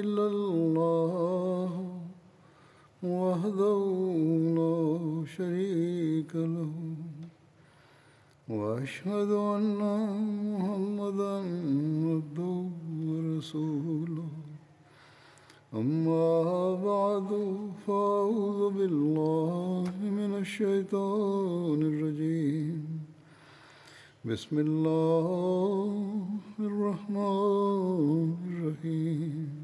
إلا الله وحده لا شريك له وأشهد أن محمدا عبده ورسوله. أما بعد فأعوذ بالله من الشيطان الرجيم. بسم الله الرحمن الرحيم.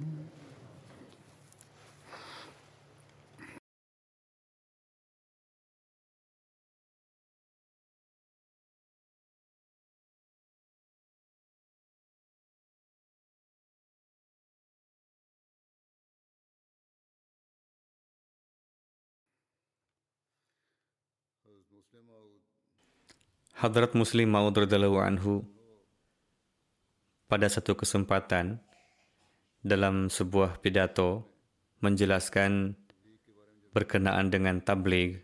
Hadrat Muslim Maud radhiyallahu anhu pada satu kesempatan dalam sebuah pidato menjelaskan berkenaan dengan tabligh.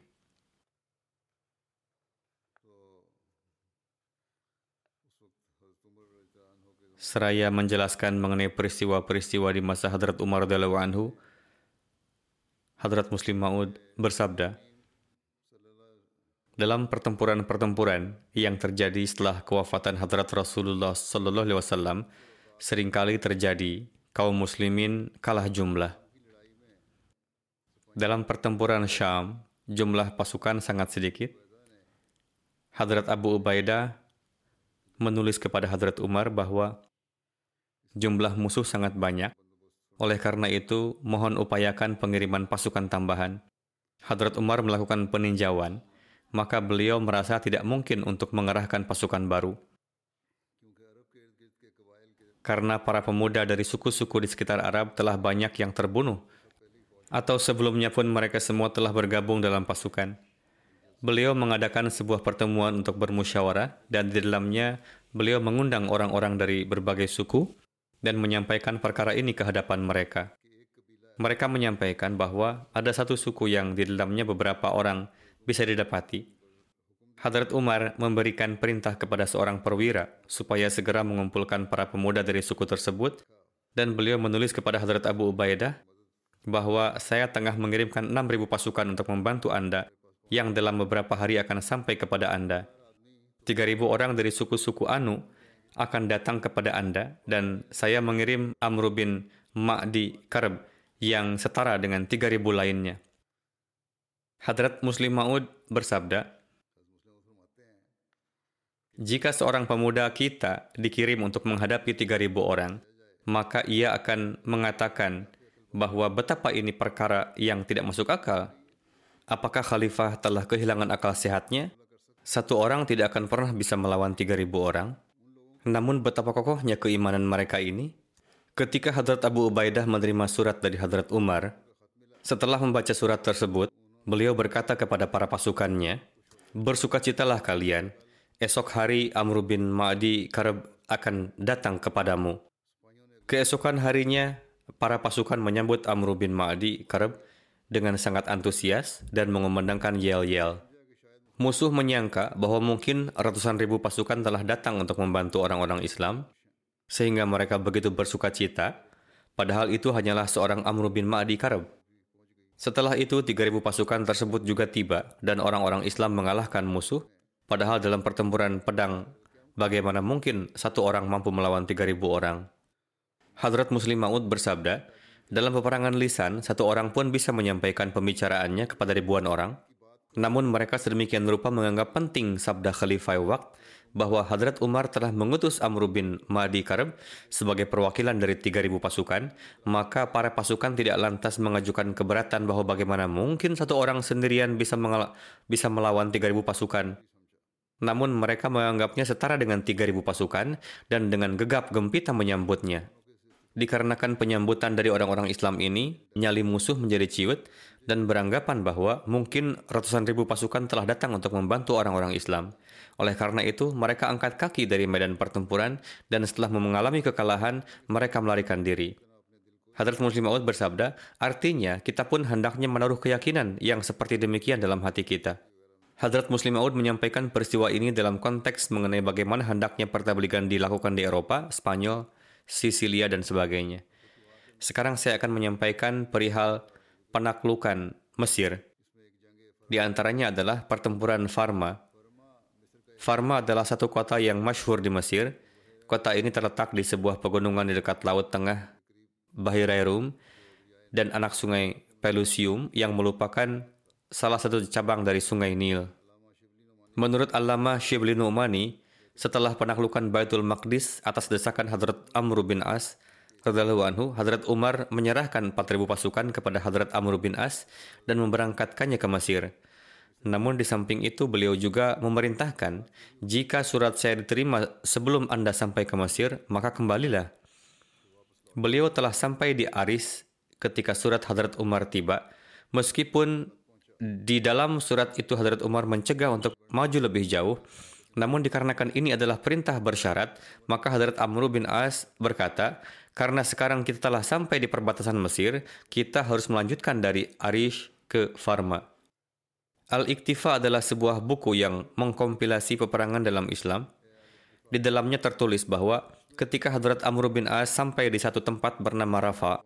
Seraya menjelaskan mengenai peristiwa-peristiwa di masa Hadrat Umar radhiyallahu anhu Hadrat Muslim Maud bersabda dalam pertempuran-pertempuran yang terjadi setelah kewafatan Hadrat Rasulullah Sallallahu Alaihi Wasallam, sering kali terjadi kaum muslimin kalah jumlah. Dalam pertempuran Syam, jumlah pasukan sangat sedikit. Hadrat Abu Ubaidah menulis kepada Hadrat Umar bahwa jumlah musuh sangat banyak. Oleh karena itu, mohon upayakan pengiriman pasukan tambahan. Hadrat Umar melakukan peninjauan maka beliau merasa tidak mungkin untuk mengerahkan pasukan baru. Karena para pemuda dari suku-suku di sekitar Arab telah banyak yang terbunuh, atau sebelumnya pun mereka semua telah bergabung dalam pasukan. Beliau mengadakan sebuah pertemuan untuk bermusyawarah, dan di dalamnya beliau mengundang orang-orang dari berbagai suku dan menyampaikan perkara ini ke hadapan mereka. Mereka menyampaikan bahwa ada satu suku yang di dalamnya beberapa orang bisa didapati. Hadrat Umar memberikan perintah kepada seorang perwira supaya segera mengumpulkan para pemuda dari suku tersebut dan beliau menulis kepada Hadrat Abu Ubaidah bahwa saya tengah mengirimkan 6.000 pasukan untuk membantu Anda yang dalam beberapa hari akan sampai kepada Anda. 3.000 orang dari suku-suku Anu akan datang kepada Anda dan saya mengirim Amr bin Ma'di Karb yang setara dengan 3.000 lainnya. Hadrat Muslim Maud bersabda, jika seorang pemuda kita dikirim untuk menghadapi 3.000 orang, maka ia akan mengatakan bahwa betapa ini perkara yang tidak masuk akal. Apakah khalifah telah kehilangan akal sehatnya? Satu orang tidak akan pernah bisa melawan 3.000 orang. Namun betapa kokohnya keimanan mereka ini? Ketika Hadrat Abu Ubaidah menerima surat dari Hadrat Umar, setelah membaca surat tersebut, beliau berkata kepada para pasukannya, Bersukacitalah kalian, esok hari Amr bin Ma'di Karab akan datang kepadamu. Keesokan harinya, para pasukan menyambut Amr bin Ma'di Karab dengan sangat antusias dan mengumandangkan yel-yel. Musuh menyangka bahwa mungkin ratusan ribu pasukan telah datang untuk membantu orang-orang Islam, sehingga mereka begitu bersuka cita, padahal itu hanyalah seorang Amr bin Ma'di Karab. Setelah itu, 3.000 pasukan tersebut juga tiba dan orang-orang Islam mengalahkan musuh, padahal dalam pertempuran pedang, bagaimana mungkin satu orang mampu melawan 3.000 orang? Hadrat Muslim Maud bersabda, dalam peperangan lisan, satu orang pun bisa menyampaikan pembicaraannya kepada ribuan orang. Namun mereka sedemikian rupa menganggap penting sabda Khalifah Waqt bahwa Hadrat Umar telah mengutus Amr bin Madi Karb sebagai perwakilan dari 3.000 pasukan, maka para pasukan tidak lantas mengajukan keberatan bahwa bagaimana mungkin satu orang sendirian bisa, bisa melawan 3.000 pasukan. Namun mereka menganggapnya setara dengan 3.000 pasukan dan dengan gegap gempita menyambutnya. Dikarenakan penyambutan dari orang-orang Islam ini, nyali musuh menjadi ciut dan beranggapan bahwa mungkin ratusan ribu pasukan telah datang untuk membantu orang-orang Islam. Oleh karena itu, mereka angkat kaki dari medan pertempuran dan setelah mengalami kekalahan, mereka melarikan diri. Hadrat Muslim Maud bersabda, artinya kita pun hendaknya menaruh keyakinan yang seperti demikian dalam hati kita. Hadrat Muslim Maud menyampaikan peristiwa ini dalam konteks mengenai bagaimana hendaknya pertabligan dilakukan di Eropa, Spanyol, Sisilia, dan sebagainya. Sekarang saya akan menyampaikan perihal penaklukan Mesir. Di antaranya adalah pertempuran Farma Farma adalah satu kota yang masyhur di Mesir. Kota ini terletak di sebuah pegunungan di dekat Laut Tengah, Bahirairum, dan anak sungai Pelusium yang merupakan salah satu cabang dari sungai Nil. Menurut Allama Shibli Nu'mani, setelah penaklukan Baitul Maqdis atas desakan Hadrat Amr bin As, anhu, Hadrat Umar menyerahkan 4.000 pasukan kepada Hadrat Amr bin As dan memberangkatkannya ke Mesir. Namun di samping itu beliau juga memerintahkan, jika surat saya diterima sebelum Anda sampai ke Mesir, maka kembalilah. Beliau telah sampai di Aris ketika surat Hadrat Umar tiba, meskipun di dalam surat itu Hadrat Umar mencegah untuk maju lebih jauh, namun dikarenakan ini adalah perintah bersyarat, maka Hadrat Amr bin As berkata, karena sekarang kita telah sampai di perbatasan Mesir, kita harus melanjutkan dari Arish ke Farma. Al-Iktifa adalah sebuah buku yang mengkompilasi peperangan dalam Islam. Di dalamnya tertulis bahwa ketika Hadrat Amr bin As sampai di satu tempat bernama Rafa,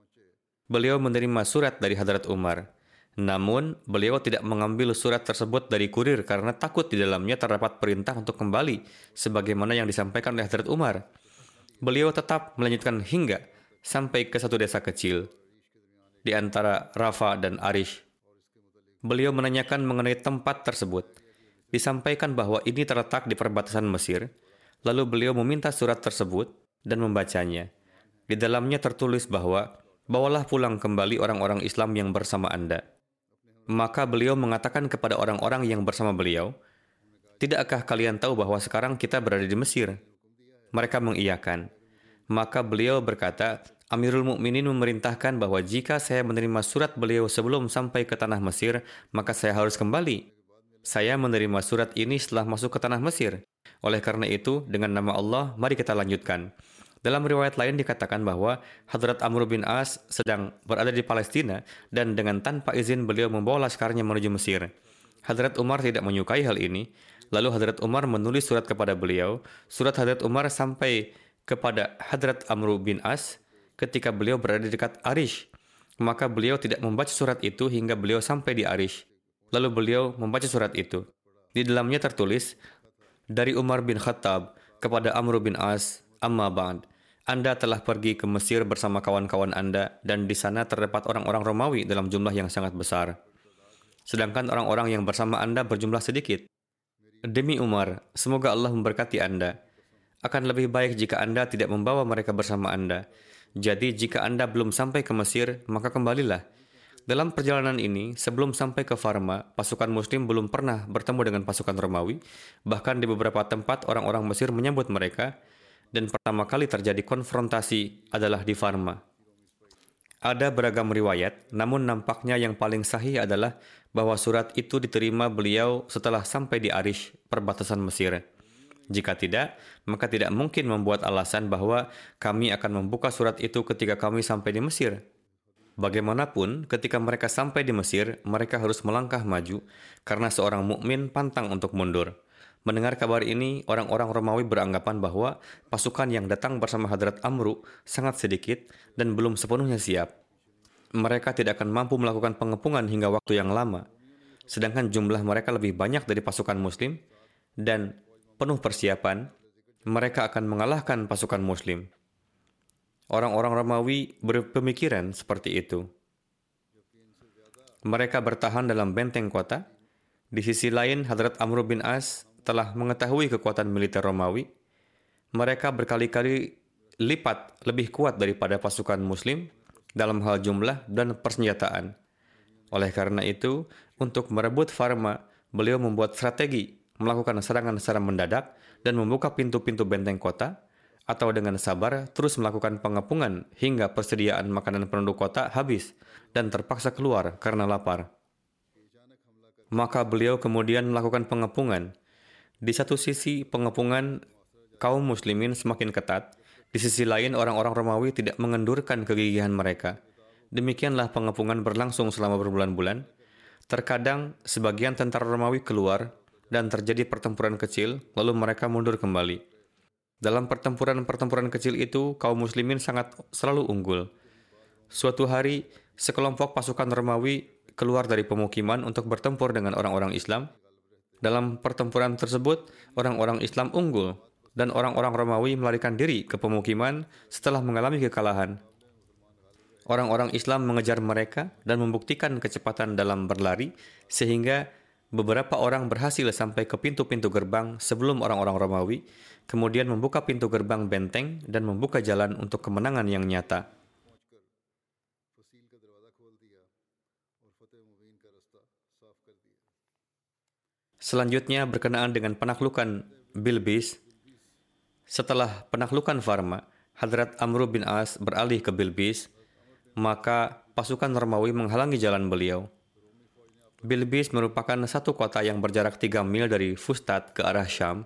beliau menerima surat dari Hadrat Umar. Namun, beliau tidak mengambil surat tersebut dari kurir karena takut di dalamnya terdapat perintah untuk kembali, sebagaimana yang disampaikan oleh Hadrat Umar. Beliau tetap melanjutkan hingga sampai ke satu desa kecil di antara Rafa dan Arish Beliau menanyakan mengenai tempat tersebut. Disampaikan bahwa ini terletak di perbatasan Mesir, lalu beliau meminta surat tersebut dan membacanya. Di dalamnya tertulis bahwa, bawalah pulang kembali orang-orang Islam yang bersama Anda. Maka beliau mengatakan kepada orang-orang yang bersama beliau, Tidakkah kalian tahu bahwa sekarang kita berada di Mesir? Mereka mengiyakan. Maka beliau berkata, Amirul Mukminin memerintahkan bahwa jika saya menerima surat beliau sebelum sampai ke tanah Mesir, maka saya harus kembali. Saya menerima surat ini setelah masuk ke tanah Mesir. Oleh karena itu, dengan nama Allah, mari kita lanjutkan. Dalam riwayat lain dikatakan bahwa Hadrat Amr bin As sedang berada di Palestina dan dengan tanpa izin beliau membawa laskarnya menuju Mesir. Hadrat Umar tidak menyukai hal ini. Lalu Hadrat Umar menulis surat kepada beliau. Surat Hadrat Umar sampai kepada Hadrat Amr bin As ketika beliau berada di dekat Arish. Maka beliau tidak membaca surat itu hingga beliau sampai di Arish. Lalu beliau membaca surat itu. Di dalamnya tertulis, dari Umar bin Khattab kepada Amr bin As, Amma Ba'd. Anda telah pergi ke Mesir bersama kawan-kawan Anda dan di sana terdapat orang-orang Romawi dalam jumlah yang sangat besar. Sedangkan orang-orang yang bersama Anda berjumlah sedikit. Demi Umar, semoga Allah memberkati Anda. Akan lebih baik jika Anda tidak membawa mereka bersama Anda jadi jika Anda belum sampai ke Mesir, maka kembalilah. Dalam perjalanan ini, sebelum sampai ke Farma, pasukan Muslim belum pernah bertemu dengan pasukan Romawi. Bahkan di beberapa tempat orang-orang Mesir menyambut mereka, dan pertama kali terjadi konfrontasi adalah di Farma. Ada beragam riwayat, namun nampaknya yang paling sahih adalah bahwa surat itu diterima beliau setelah sampai di Arish, perbatasan Mesir. Jika tidak, maka tidak mungkin membuat alasan bahwa kami akan membuka surat itu ketika kami sampai di Mesir. Bagaimanapun, ketika mereka sampai di Mesir, mereka harus melangkah maju karena seorang mukmin pantang untuk mundur. Mendengar kabar ini, orang-orang Romawi beranggapan bahwa pasukan yang datang bersama Hadrat Amru sangat sedikit dan belum sepenuhnya siap. Mereka tidak akan mampu melakukan pengepungan hingga waktu yang lama. Sedangkan jumlah mereka lebih banyak dari pasukan muslim dan penuh persiapan, mereka akan mengalahkan pasukan Muslim. Orang-orang Romawi berpemikiran seperti itu. Mereka bertahan dalam benteng kota. Di sisi lain, Hadrat Amr bin As telah mengetahui kekuatan militer Romawi, mereka berkali-kali lipat lebih kuat daripada pasukan Muslim dalam hal jumlah dan persenjataan. Oleh karena itu, untuk merebut Farma, beliau membuat strategi melakukan serangan secara mendadak dan membuka pintu-pintu benteng kota, atau dengan sabar terus melakukan pengepungan hingga persediaan makanan penduduk kota habis dan terpaksa keluar karena lapar. Maka beliau kemudian melakukan pengepungan. Di satu sisi pengepungan kaum muslimin semakin ketat, di sisi lain orang-orang Romawi tidak mengendurkan kegigihan mereka. Demikianlah pengepungan berlangsung selama berbulan-bulan. Terkadang sebagian tentara Romawi keluar dan terjadi pertempuran kecil, lalu mereka mundur kembali. Dalam pertempuran-pertempuran kecil itu, kaum muslimin sangat selalu unggul. Suatu hari, sekelompok pasukan Romawi keluar dari pemukiman untuk bertempur dengan orang-orang Islam. Dalam pertempuran tersebut, orang-orang Islam unggul dan orang-orang Romawi melarikan diri ke pemukiman setelah mengalami kekalahan. Orang-orang Islam mengejar mereka dan membuktikan kecepatan dalam berlari sehingga beberapa orang berhasil sampai ke pintu-pintu gerbang sebelum orang-orang Romawi, kemudian membuka pintu gerbang benteng dan membuka jalan untuk kemenangan yang nyata. Selanjutnya berkenaan dengan penaklukan Bilbis. Setelah penaklukan Farma, Hadrat Amr bin As beralih ke Bilbis, maka pasukan Romawi menghalangi jalan beliau. Bilbis merupakan satu kota yang berjarak 3 mil dari Fustat ke arah Syam.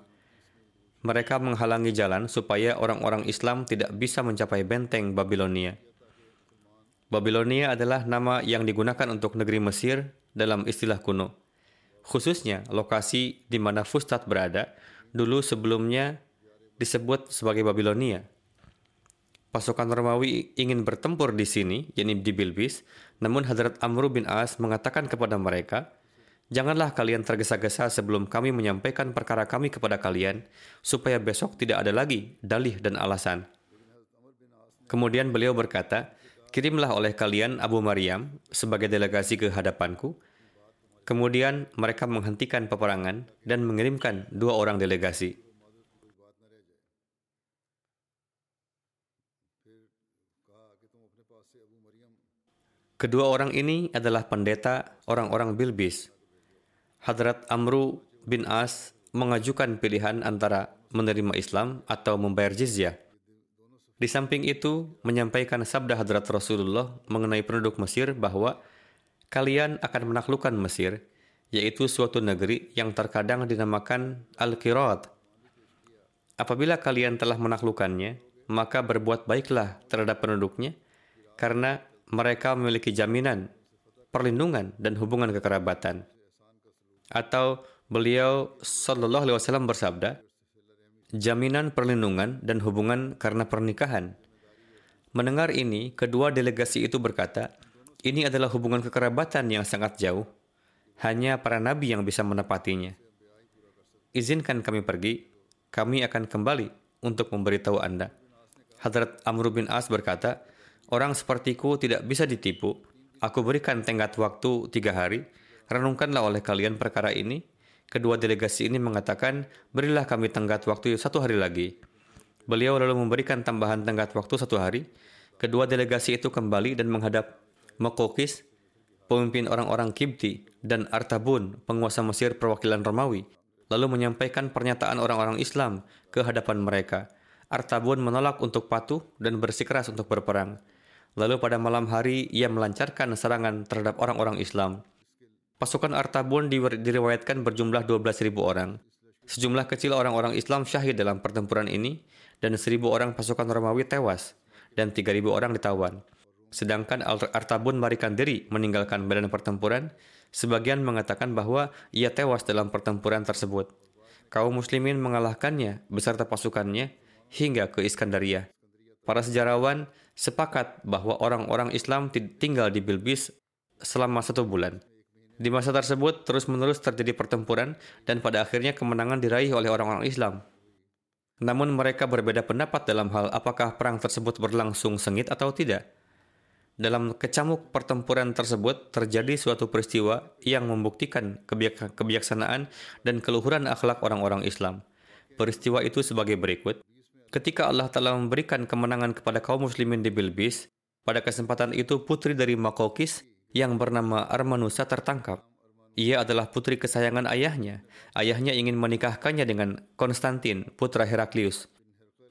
Mereka menghalangi jalan supaya orang-orang Islam tidak bisa mencapai benteng Babilonia. Babilonia adalah nama yang digunakan untuk negeri Mesir dalam istilah kuno. Khususnya lokasi di mana Fustat berada, dulu sebelumnya disebut sebagai Babilonia. Pasukan Romawi ingin bertempur di sini, yakni di Bilbis, namun Hadrat Amr bin As mengatakan kepada mereka, Janganlah kalian tergesa-gesa sebelum kami menyampaikan perkara kami kepada kalian, supaya besok tidak ada lagi dalih dan alasan. Kemudian beliau berkata, Kirimlah oleh kalian Abu Maryam sebagai delegasi ke hadapanku. Kemudian mereka menghentikan peperangan dan mengirimkan dua orang delegasi. Kedua orang ini adalah pendeta orang-orang Bilbis. Hadrat Amru bin As mengajukan pilihan antara menerima Islam atau membayar jizyah. Di samping itu, menyampaikan sabda Hadrat Rasulullah mengenai penduduk Mesir bahwa kalian akan menaklukkan Mesir, yaitu suatu negeri yang terkadang dinamakan Al-Qirat. Apabila kalian telah menaklukkannya, maka berbuat baiklah terhadap penduduknya, karena mereka memiliki jaminan, perlindungan, dan hubungan kekerabatan. Atau beliau Shallallahu Alaihi Wasallam bersabda, jaminan perlindungan dan hubungan karena pernikahan. Mendengar ini, kedua delegasi itu berkata, ini adalah hubungan kekerabatan yang sangat jauh. Hanya para nabi yang bisa menepatinya. Izinkan kami pergi, kami akan kembali untuk memberitahu Anda. Hadrat Amr bin As berkata, Orang sepertiku tidak bisa ditipu. Aku berikan tenggat waktu tiga hari. Renungkanlah oleh kalian perkara ini. Kedua delegasi ini mengatakan, berilah kami tenggat waktu satu hari lagi. Beliau lalu memberikan tambahan tenggat waktu satu hari. Kedua delegasi itu kembali dan menghadap Mokokis, pemimpin orang-orang Kibti, dan Artabun, penguasa Mesir perwakilan Romawi, lalu menyampaikan pernyataan orang-orang Islam ke hadapan mereka. Artabun menolak untuk patuh dan bersikeras untuk berperang. Lalu pada malam hari ia melancarkan serangan terhadap orang-orang Islam. Pasukan Artabun diriwayatkan berjumlah 12.000 orang. Sejumlah kecil orang-orang Islam syahid dalam pertempuran ini dan 1.000 orang pasukan Romawi tewas dan 3.000 orang ditawan. Sedangkan Artabun marikan diri meninggalkan medan pertempuran, sebagian mengatakan bahwa ia tewas dalam pertempuran tersebut. Kaum muslimin mengalahkannya beserta pasukannya hingga ke Iskandaria. Para sejarawan sepakat bahwa orang-orang Islam tinggal di Bilbis selama satu bulan. Di masa tersebut, terus-menerus terjadi pertempuran dan pada akhirnya kemenangan diraih oleh orang-orang Islam. Namun mereka berbeda pendapat dalam hal apakah perang tersebut berlangsung sengit atau tidak. Dalam kecamuk pertempuran tersebut terjadi suatu peristiwa yang membuktikan kebijaksanaan dan keluhuran akhlak orang-orang Islam. Peristiwa itu sebagai berikut. Ketika Allah telah memberikan kemenangan kepada kaum muslimin di Bilbis, pada kesempatan itu putri dari Makokis yang bernama Armanusa tertangkap. Ia adalah putri kesayangan ayahnya. Ayahnya ingin menikahkannya dengan Konstantin, putra Heraklius.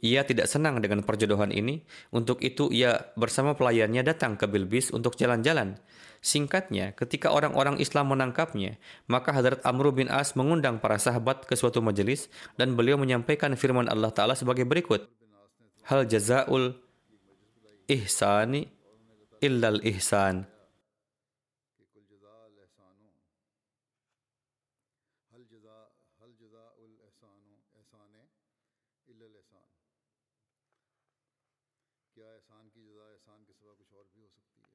Ia tidak senang dengan perjodohan ini, untuk itu ia bersama pelayannya datang ke Bilbis untuk jalan-jalan. Singkatnya, ketika orang-orang Islam menangkapnya, maka Hadrat Amr bin As mengundang para sahabat ke suatu majelis dan beliau menyampaikan firman Allah Ta'ala sebagai berikut. Hal jazaul ihsani illal ihsan.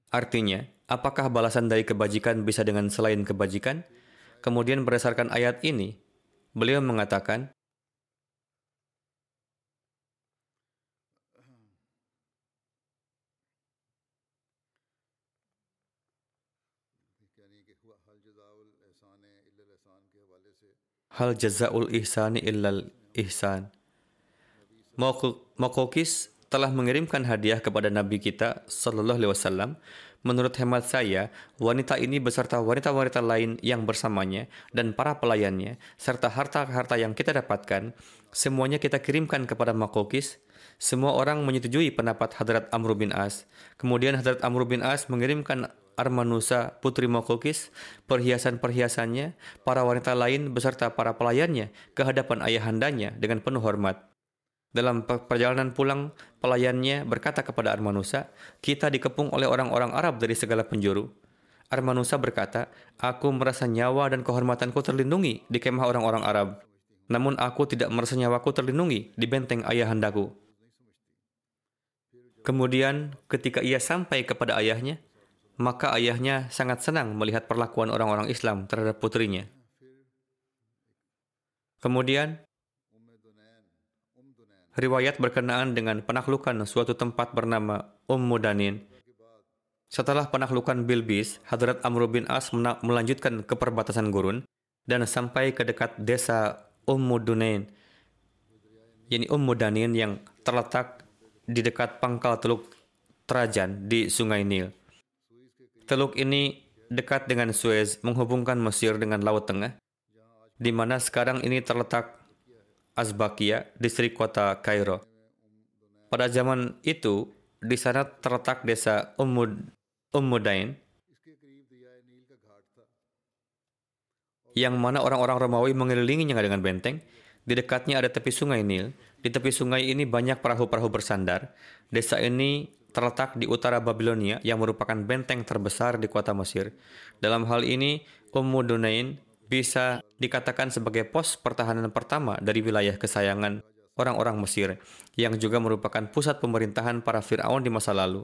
Artinya, apakah balasan dari kebajikan bisa dengan selain kebajikan? Kemudian berdasarkan ayat ini, beliau mengatakan, Hal jazaul ihsani illal ihsan. Mokokis telah mengirimkan hadiah kepada Nabi kita Sallallahu Alaihi Wasallam. Menurut hemat saya, wanita ini beserta wanita-wanita lain yang bersamanya dan para pelayannya, serta harta-harta yang kita dapatkan, semuanya kita kirimkan kepada Makokis. Semua orang menyetujui pendapat Hadrat Amr bin As. Kemudian Hadrat Amr bin As mengirimkan Armanusa putri Makokis, perhiasan-perhiasannya, para wanita lain beserta para pelayannya ke hadapan ayahandanya dengan penuh hormat. Dalam perjalanan pulang, pelayannya berkata kepada Armanusa, kita dikepung oleh orang-orang Arab dari segala penjuru. Armanusa berkata, aku merasa nyawa dan kehormatanku terlindungi di kemah orang-orang Arab. Namun aku tidak merasa nyawaku terlindungi di benteng ayahandaku. Kemudian ketika ia sampai kepada ayahnya, maka ayahnya sangat senang melihat perlakuan orang-orang Islam terhadap putrinya. Kemudian riwayat berkenaan dengan penaklukan suatu tempat bernama Ummu Danin. Setelah penaklukan Bilbis, Hadrat Amr bin As melanjutkan ke perbatasan gurun dan sampai ke dekat desa Ummu Dunain, yakni Ummu Danin yang terletak di dekat pangkal teluk Trajan di Sungai Nil. Teluk ini dekat dengan Suez, menghubungkan Mesir dengan Laut Tengah, di mana sekarang ini terletak Azbakia, distrik kota Kairo. Pada zaman itu, di sana terletak desa Ummud, Ummudain, yang mana orang-orang Romawi mengelilinginya dengan benteng. Di dekatnya ada tepi sungai Nil. Di tepi sungai ini banyak perahu-perahu bersandar. Desa ini terletak di utara Babilonia yang merupakan benteng terbesar di kota Mesir. Dalam hal ini, Ummu Dunain bisa dikatakan sebagai pos pertahanan pertama dari wilayah kesayangan orang-orang Mesir, yang juga merupakan pusat pemerintahan para Fir'aun di masa lalu.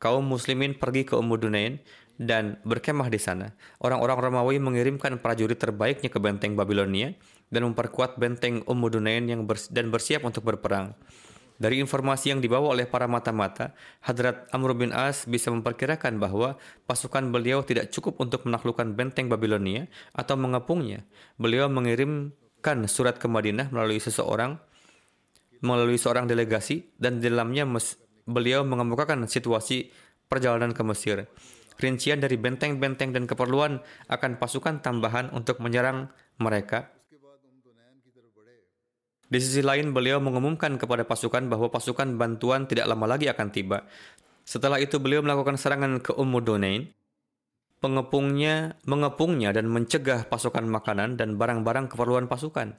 Kaum muslimin pergi ke Ummu Dunain dan berkemah di sana. Orang-orang Romawi mengirimkan prajurit terbaiknya ke benteng Babilonia dan memperkuat benteng Ummu Dunain yang bers dan bersiap untuk berperang. Dari informasi yang dibawa oleh para mata-mata, Hadrat Amr bin As bisa memperkirakan bahwa pasukan beliau tidak cukup untuk menaklukkan benteng Babilonia atau mengepungnya. Beliau mengirimkan surat ke Madinah melalui seseorang, melalui seorang delegasi, dan di dalamnya beliau mengemukakan situasi perjalanan ke Mesir. Rincian dari benteng-benteng dan keperluan akan pasukan tambahan untuk menyerang mereka di sisi lain, beliau mengumumkan kepada pasukan bahwa pasukan bantuan tidak lama lagi akan tiba. Setelah itu, beliau melakukan serangan ke Ummu Dunain. Pengepungnya mengepungnya dan mencegah pasukan makanan dan barang-barang keperluan pasukan.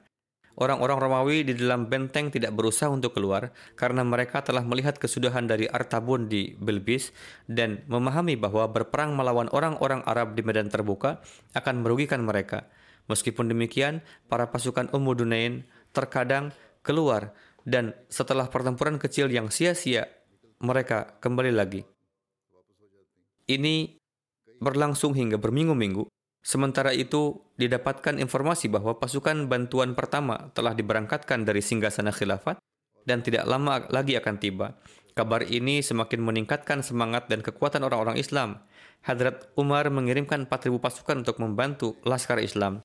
Orang-orang Romawi di dalam benteng tidak berusaha untuk keluar karena mereka telah melihat kesudahan dari Artabun di Bilbis dan memahami bahwa berperang melawan orang-orang Arab di medan terbuka akan merugikan mereka. Meskipun demikian, para pasukan Ummu Dunain terkadang keluar dan setelah pertempuran kecil yang sia-sia mereka kembali lagi. Ini berlangsung hingga berminggu-minggu. Sementara itu, didapatkan informasi bahwa pasukan bantuan pertama telah diberangkatkan dari singgasana khilafat dan tidak lama lagi akan tiba. Kabar ini semakin meningkatkan semangat dan kekuatan orang-orang Islam. Hadrat Umar mengirimkan 4.000 pasukan untuk membantu Laskar Islam.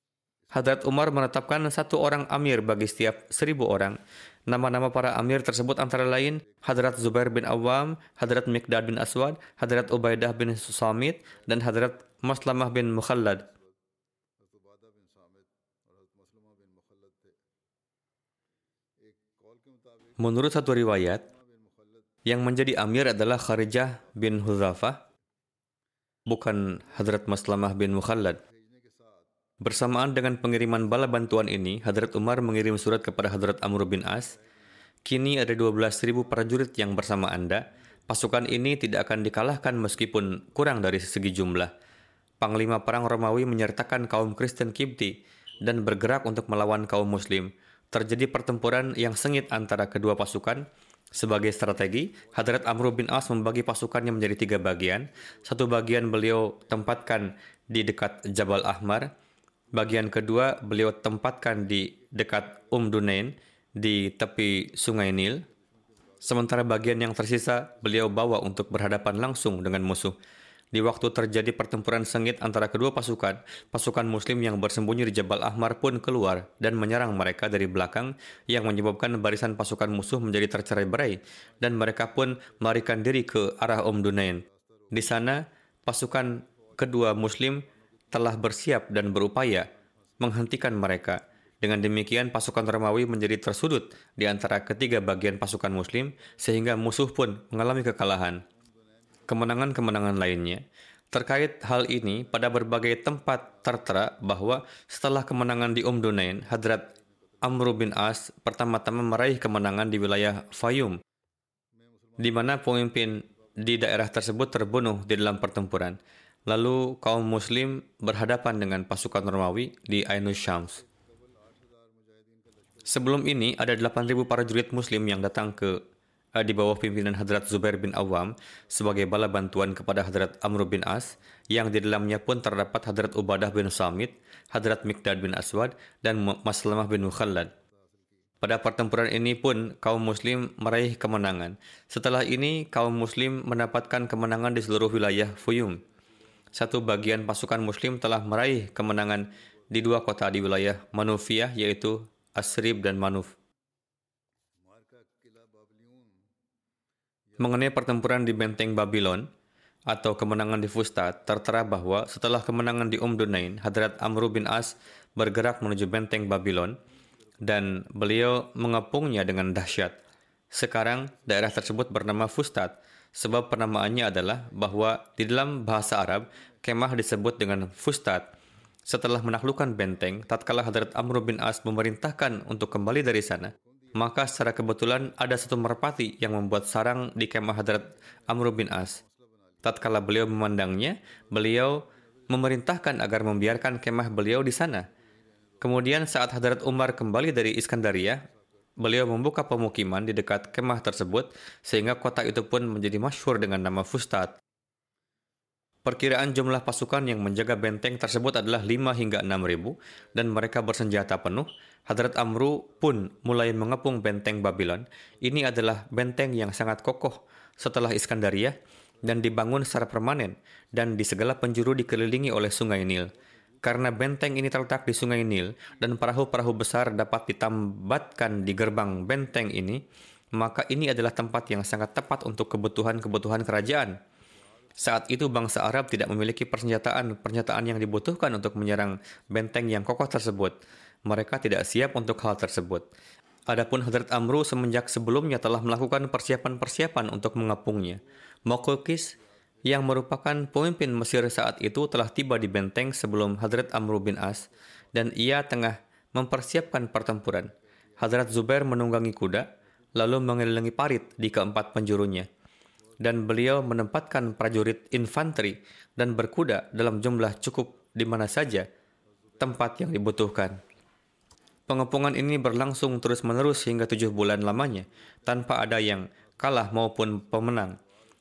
Hadrat Umar menetapkan satu orang amir bagi setiap seribu orang. Nama-nama para amir tersebut antara lain Hadrat Zubair bin Awam, Hadrat Mikdad bin Aswad, Hadrat Ubaidah bin Samit, dan Hadrat Maslamah bin Mukhallad. Menurut satu riwayat, yang menjadi amir adalah Kharijah bin Huzafah, bukan Hadrat Maslamah bin Mukhallad. Bersamaan dengan pengiriman bala bantuan ini, Hadrat Umar mengirim surat kepada Hadrat Amr bin As, Kini ada 12.000 prajurit yang bersama Anda. Pasukan ini tidak akan dikalahkan meskipun kurang dari segi jumlah. Panglima perang Romawi menyertakan kaum Kristen Kibti dan bergerak untuk melawan kaum Muslim. Terjadi pertempuran yang sengit antara kedua pasukan. Sebagai strategi, Hadrat Amr bin As membagi pasukannya menjadi tiga bagian. Satu bagian beliau tempatkan di dekat Jabal Ahmar. Bagian kedua beliau tempatkan di dekat Um Dunain di tepi Sungai Nil. Sementara bagian yang tersisa beliau bawa untuk berhadapan langsung dengan musuh. Di waktu terjadi pertempuran sengit antara kedua pasukan, pasukan muslim yang bersembunyi di Jabal Ahmar pun keluar dan menyerang mereka dari belakang yang menyebabkan barisan pasukan musuh menjadi tercerai-berai dan mereka pun melarikan diri ke arah Om Dunain. Di sana, pasukan kedua muslim telah bersiap dan berupaya menghentikan mereka. Dengan demikian, pasukan Romawi menjadi tersudut di antara ketiga bagian pasukan Muslim, sehingga musuh pun mengalami kekalahan. Kemenangan-kemenangan lainnya terkait hal ini pada berbagai tempat tertera bahwa setelah kemenangan di Um Dunain, Hadrat Amr bin As pertama-tama meraih kemenangan di wilayah Fayum, di mana pemimpin di daerah tersebut terbunuh di dalam pertempuran. Lalu kaum Muslim berhadapan dengan pasukan Romawi di Ainus Shams. Sebelum ini ada 8.000 prajurit muslim yang datang ke uh, di bawah pimpinan Hadrat Zubair bin Awam sebagai bala bantuan kepada Hadrat Amr bin As yang di dalamnya pun terdapat Hadrat Ubadah bin Samit, Hadrat Mikdad bin Aswad dan Maslamah bin Mukhallad. Pada pertempuran ini pun kaum muslim meraih kemenangan. Setelah ini kaum muslim mendapatkan kemenangan di seluruh wilayah Fuyum. Satu bagian pasukan muslim telah meraih kemenangan di dua kota di wilayah Manufiyah yaitu Asrib dan Manuf. Mengenai pertempuran di benteng Babylon atau kemenangan di Fustat, tertera bahwa setelah kemenangan di Umdunain, Hadrat Amr bin As bergerak menuju benteng Babylon dan beliau mengepungnya dengan dahsyat. Sekarang daerah tersebut bernama Fustat sebab penamaannya adalah bahwa di dalam bahasa Arab kemah disebut dengan Fustat setelah menaklukkan benteng, tatkala Hadrat Amr bin As memerintahkan untuk kembali dari sana, maka secara kebetulan ada satu merpati yang membuat sarang di kemah Hadrat Amr bin As. Tatkala beliau memandangnya, beliau memerintahkan agar membiarkan kemah beliau di sana. Kemudian saat Hadrat Umar kembali dari Iskandaria, beliau membuka pemukiman di dekat kemah tersebut sehingga kota itu pun menjadi masyhur dengan nama Fustat. Perkiraan jumlah pasukan yang menjaga benteng tersebut adalah 5 hingga 6 ribu dan mereka bersenjata penuh. Hadrat Amru pun mulai mengepung benteng Babylon. Ini adalah benteng yang sangat kokoh setelah Iskandaria dan dibangun secara permanen dan di segala penjuru dikelilingi oleh sungai Nil. Karena benteng ini terletak di sungai Nil dan perahu-perahu besar dapat ditambatkan di gerbang benteng ini, maka ini adalah tempat yang sangat tepat untuk kebutuhan-kebutuhan kerajaan. Saat itu bangsa Arab tidak memiliki persenjataan-pernyataan yang dibutuhkan untuk menyerang benteng yang kokoh tersebut. Mereka tidak siap untuk hal tersebut. Adapun Hadrat Amru semenjak sebelumnya telah melakukan persiapan-persiapan untuk mengepungnya. Mokukis yang merupakan pemimpin Mesir saat itu telah tiba di benteng sebelum Hadrat Amru bin As dan ia tengah mempersiapkan pertempuran. Hadrat Zubair menunggangi kuda, lalu mengelilingi parit di keempat penjurunya dan beliau menempatkan prajurit infanteri dan berkuda dalam jumlah cukup di mana saja tempat yang dibutuhkan. Pengepungan ini berlangsung terus-menerus hingga tujuh bulan lamanya, tanpa ada yang kalah maupun pemenang.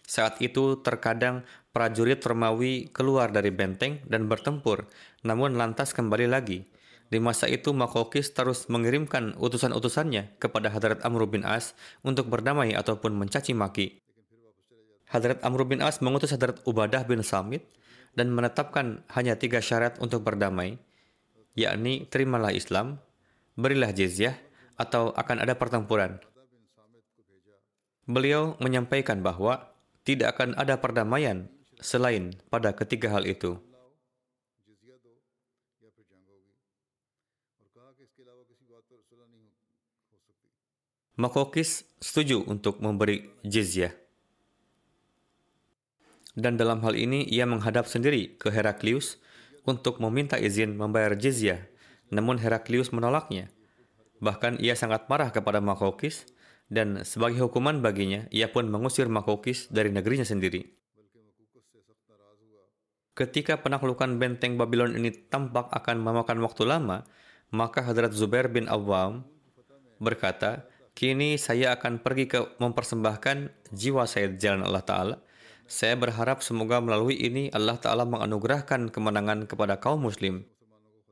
Saat itu terkadang prajurit Romawi keluar dari benteng dan bertempur, namun lantas kembali lagi. Di masa itu Makokis terus mengirimkan utusan-utusannya kepada Hadrat Amr bin As untuk berdamai ataupun mencaci maki. Hadrat Amr bin As mengutus Hadrat Ubadah bin Samit dan menetapkan hanya tiga syarat untuk berdamai, yakni terimalah Islam, berilah jizyah, atau akan ada pertempuran. Beliau menyampaikan bahwa tidak akan ada perdamaian selain pada ketiga hal itu. Makokis setuju untuk memberi jizyah. Dan dalam hal ini ia menghadap sendiri ke Heraklius untuk meminta izin membayar jizyah. Namun Heraklius menolaknya. Bahkan ia sangat marah kepada Makokis dan sebagai hukuman baginya ia pun mengusir Makokis dari negerinya sendiri. Ketika penaklukan benteng Babylon ini tampak akan memakan waktu lama, maka Hadrat Zubair bin Awam berkata, Kini saya akan pergi ke mempersembahkan jiwa saya di jalan Allah Ta'ala. Saya berharap semoga melalui ini Allah Ta'ala menganugerahkan kemenangan kepada kaum muslim.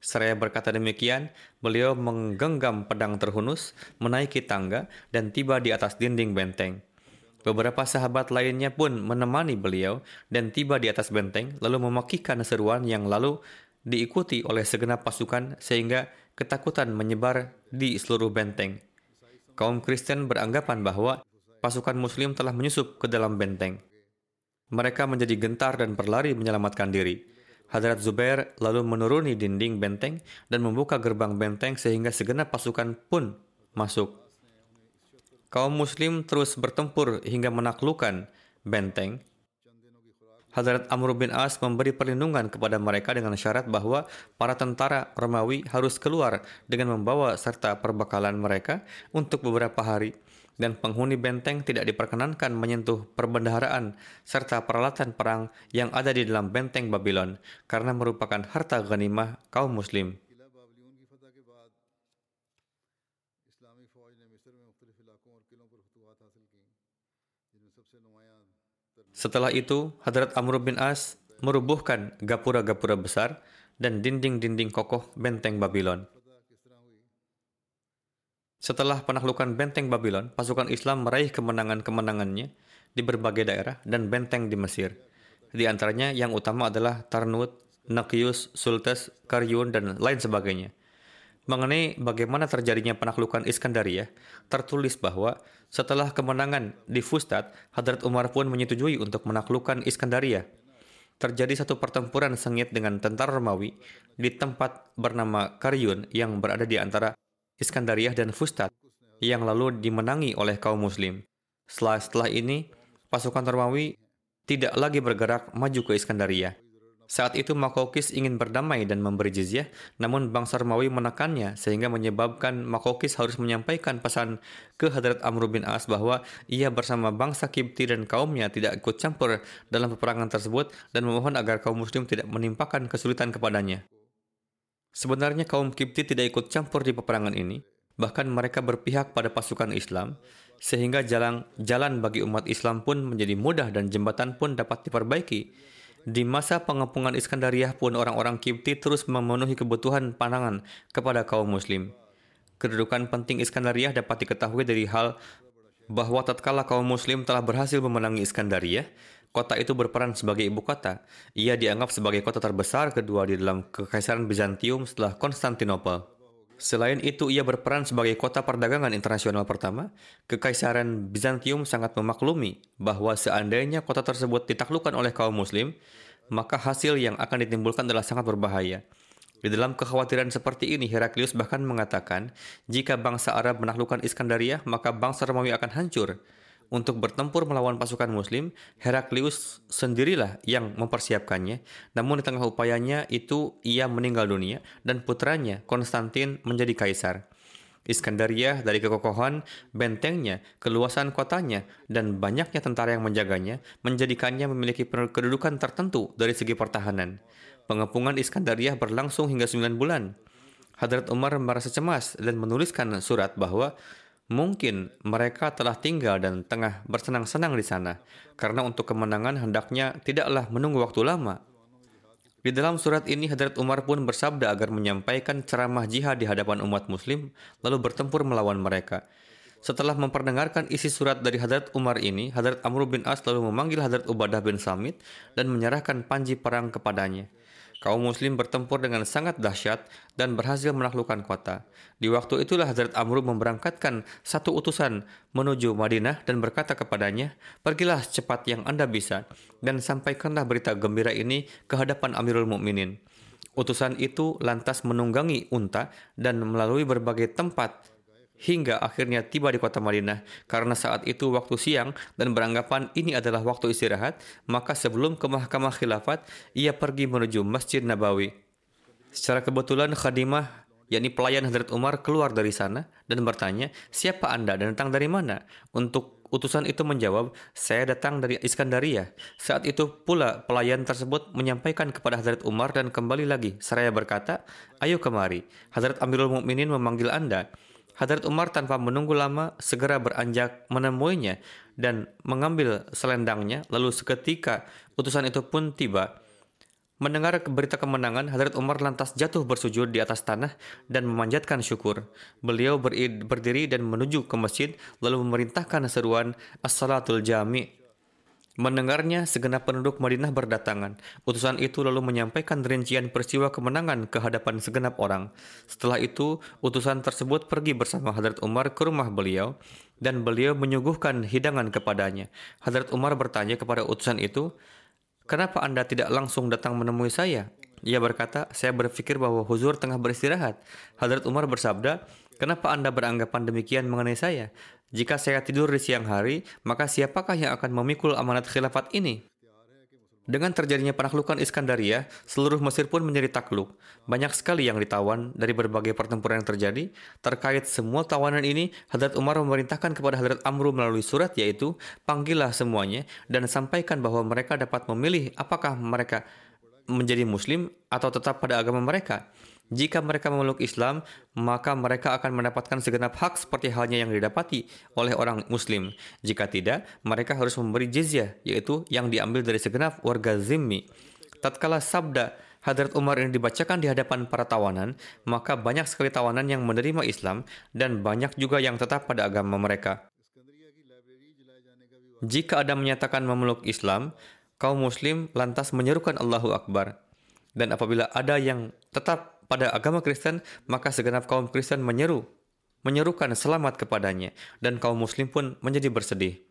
Seraya berkata demikian, beliau menggenggam pedang terhunus, menaiki tangga, dan tiba di atas dinding benteng. Beberapa sahabat lainnya pun menemani beliau dan tiba di atas benteng, lalu memakikan seruan yang lalu diikuti oleh segenap pasukan sehingga ketakutan menyebar di seluruh benteng kaum Kristen beranggapan bahwa pasukan Muslim telah menyusup ke dalam benteng. Mereka menjadi gentar dan berlari menyelamatkan diri. Hadrat Zubair lalu menuruni dinding benteng dan membuka gerbang benteng sehingga segenap pasukan pun masuk. Kaum Muslim terus bertempur hingga menaklukkan benteng Hadrat Amr bin As memberi perlindungan kepada mereka dengan syarat bahwa para tentara Romawi harus keluar dengan membawa serta perbekalan mereka untuk beberapa hari dan penghuni benteng tidak diperkenankan menyentuh perbendaharaan serta peralatan perang yang ada di dalam benteng Babylon karena merupakan harta ghanimah kaum muslim. Setelah itu, Hadrat Amr bin As merubuhkan gapura-gapura besar dan dinding-dinding kokoh benteng Babylon. Setelah penaklukan benteng Babylon, pasukan Islam meraih kemenangan-kemenangannya di berbagai daerah dan benteng di Mesir. Di antaranya yang utama adalah Tarnut, Nakius, Sultes, Karyun, dan lain sebagainya. Mengenai bagaimana terjadinya penaklukan Iskandaria, tertulis bahwa setelah kemenangan di Fustat, Hadrat Umar pun menyetujui untuk menaklukkan Iskandaria. Terjadi satu pertempuran sengit dengan tentara Romawi di tempat bernama Karyun yang berada di antara Iskandaria dan Fustat, yang lalu dimenangi oleh kaum muslim. Setelah, setelah ini, pasukan Romawi tidak lagi bergerak maju ke Iskandaria. Saat itu Makokis ingin berdamai dan memberi jizyah, namun bangsa Romawi menekannya sehingga menyebabkan Makokis harus menyampaikan pesan ke Hadrat Amr bin As bahwa ia bersama bangsa Kipti dan kaumnya tidak ikut campur dalam peperangan tersebut dan memohon agar kaum muslim tidak menimpakan kesulitan kepadanya. Sebenarnya kaum Kipti tidak ikut campur di peperangan ini, bahkan mereka berpihak pada pasukan Islam, sehingga jalan jalan bagi umat Islam pun menjadi mudah dan jembatan pun dapat diperbaiki di masa pengepungan Iskandariah pun orang-orang Kipti terus memenuhi kebutuhan pandangan kepada kaum muslim. Kedudukan penting Iskandariah dapat diketahui dari hal bahwa tatkala kaum muslim telah berhasil memenangi Iskandariah, kota itu berperan sebagai ibu kota. Ia dianggap sebagai kota terbesar kedua di dalam kekaisaran Bizantium setelah Konstantinopel. Selain itu, ia berperan sebagai kota perdagangan internasional pertama. Kekaisaran Bizantium sangat memaklumi bahwa seandainya kota tersebut ditaklukkan oleh kaum muslim, maka hasil yang akan ditimbulkan adalah sangat berbahaya. Di dalam kekhawatiran seperti ini, Heraklius bahkan mengatakan, jika bangsa Arab menaklukkan Iskandaria, maka bangsa Romawi akan hancur. Untuk bertempur melawan pasukan Muslim, Heraklius sendirilah yang mempersiapkannya. Namun di tengah upayanya itu ia meninggal dunia dan putranya Konstantin menjadi kaisar. Iskandaria dari kekokohan bentengnya, keluasan kotanya, dan banyaknya tentara yang menjaganya menjadikannya memiliki kedudukan tertentu dari segi pertahanan. Pengepungan Iskandaria berlangsung hingga 9 bulan. Hadrat Umar merasa cemas dan menuliskan surat bahwa Mungkin mereka telah tinggal dan tengah bersenang-senang di sana, karena untuk kemenangan hendaknya tidaklah menunggu waktu lama. Di dalam surat ini Hadrat Umar pun bersabda agar menyampaikan ceramah jihad di hadapan umat muslim lalu bertempur melawan mereka. Setelah memperdengarkan isi surat dari Hadrat Umar ini, Hadrat Amr bin As lalu memanggil Hadrat Ubadah bin Samit dan menyerahkan panji perang kepadanya. Kaum muslim bertempur dengan sangat dahsyat dan berhasil menaklukkan kota. Di waktu itulah Hazrat Amr memberangkatkan satu utusan menuju Madinah dan berkata kepadanya, Pergilah cepat yang Anda bisa dan sampaikanlah berita gembira ini ke hadapan Amirul Mukminin. Utusan itu lantas menunggangi unta dan melalui berbagai tempat hingga akhirnya tiba di kota Madinah. Karena saat itu waktu siang dan beranggapan ini adalah waktu istirahat, maka sebelum ke mahkamah khilafat, ia pergi menuju Masjid Nabawi. Secara kebetulan Khadimah, yakni pelayan Hadrat Umar keluar dari sana dan bertanya, siapa anda dan datang dari mana? Untuk utusan itu menjawab, saya datang dari Iskandaria. Saat itu pula pelayan tersebut menyampaikan kepada Hadrat Umar dan kembali lagi. Seraya berkata, ayo kemari. Hadrat Amirul Mukminin memanggil anda. Hadrat Umar tanpa menunggu lama segera beranjak menemuinya dan mengambil selendangnya lalu seketika utusan itu pun tiba. Mendengar berita kemenangan, Hadrat Umar lantas jatuh bersujud di atas tanah dan memanjatkan syukur. Beliau berdiri dan menuju ke masjid lalu memerintahkan seruan As-Salatul Jami' Mendengarnya, segenap penduduk Madinah berdatangan. Utusan itu lalu menyampaikan rincian peristiwa kemenangan ke hadapan segenap orang. Setelah itu, utusan tersebut pergi bersama Hadrat Umar ke rumah beliau dan beliau menyuguhkan hidangan kepadanya. Hadrat Umar bertanya kepada utusan itu, Kenapa Anda tidak langsung datang menemui saya? Ia berkata, saya berpikir bahwa Huzur tengah beristirahat. Hadrat Umar bersabda, Kenapa Anda beranggapan demikian mengenai saya? Jika saya tidur di siang hari, maka siapakah yang akan memikul amanat khilafat ini? Dengan terjadinya penaklukan Iskandaria, seluruh Mesir pun menjadi takluk. Banyak sekali yang ditawan dari berbagai pertempuran yang terjadi. Terkait semua tawanan ini, Hadrat Umar memerintahkan kepada Hadrat Amru melalui surat yaitu, panggillah semuanya dan sampaikan bahwa mereka dapat memilih apakah mereka menjadi muslim atau tetap pada agama mereka. Jika mereka memeluk Islam, maka mereka akan mendapatkan segenap hak seperti halnya yang didapati oleh orang Muslim. Jika tidak, mereka harus memberi jizyah, yaitu yang diambil dari segenap warga zimmi. Tatkala sabda Hadrat Umar ini dibacakan di hadapan para tawanan, maka banyak sekali tawanan yang menerima Islam dan banyak juga yang tetap pada agama mereka. Jika ada menyatakan memeluk Islam, kaum muslim lantas menyerukan Allahu Akbar. Dan apabila ada yang tetap pada agama Kristen, maka segenap kaum Kristen menyeru, menyerukan selamat kepadanya, dan kaum Muslim pun menjadi bersedih.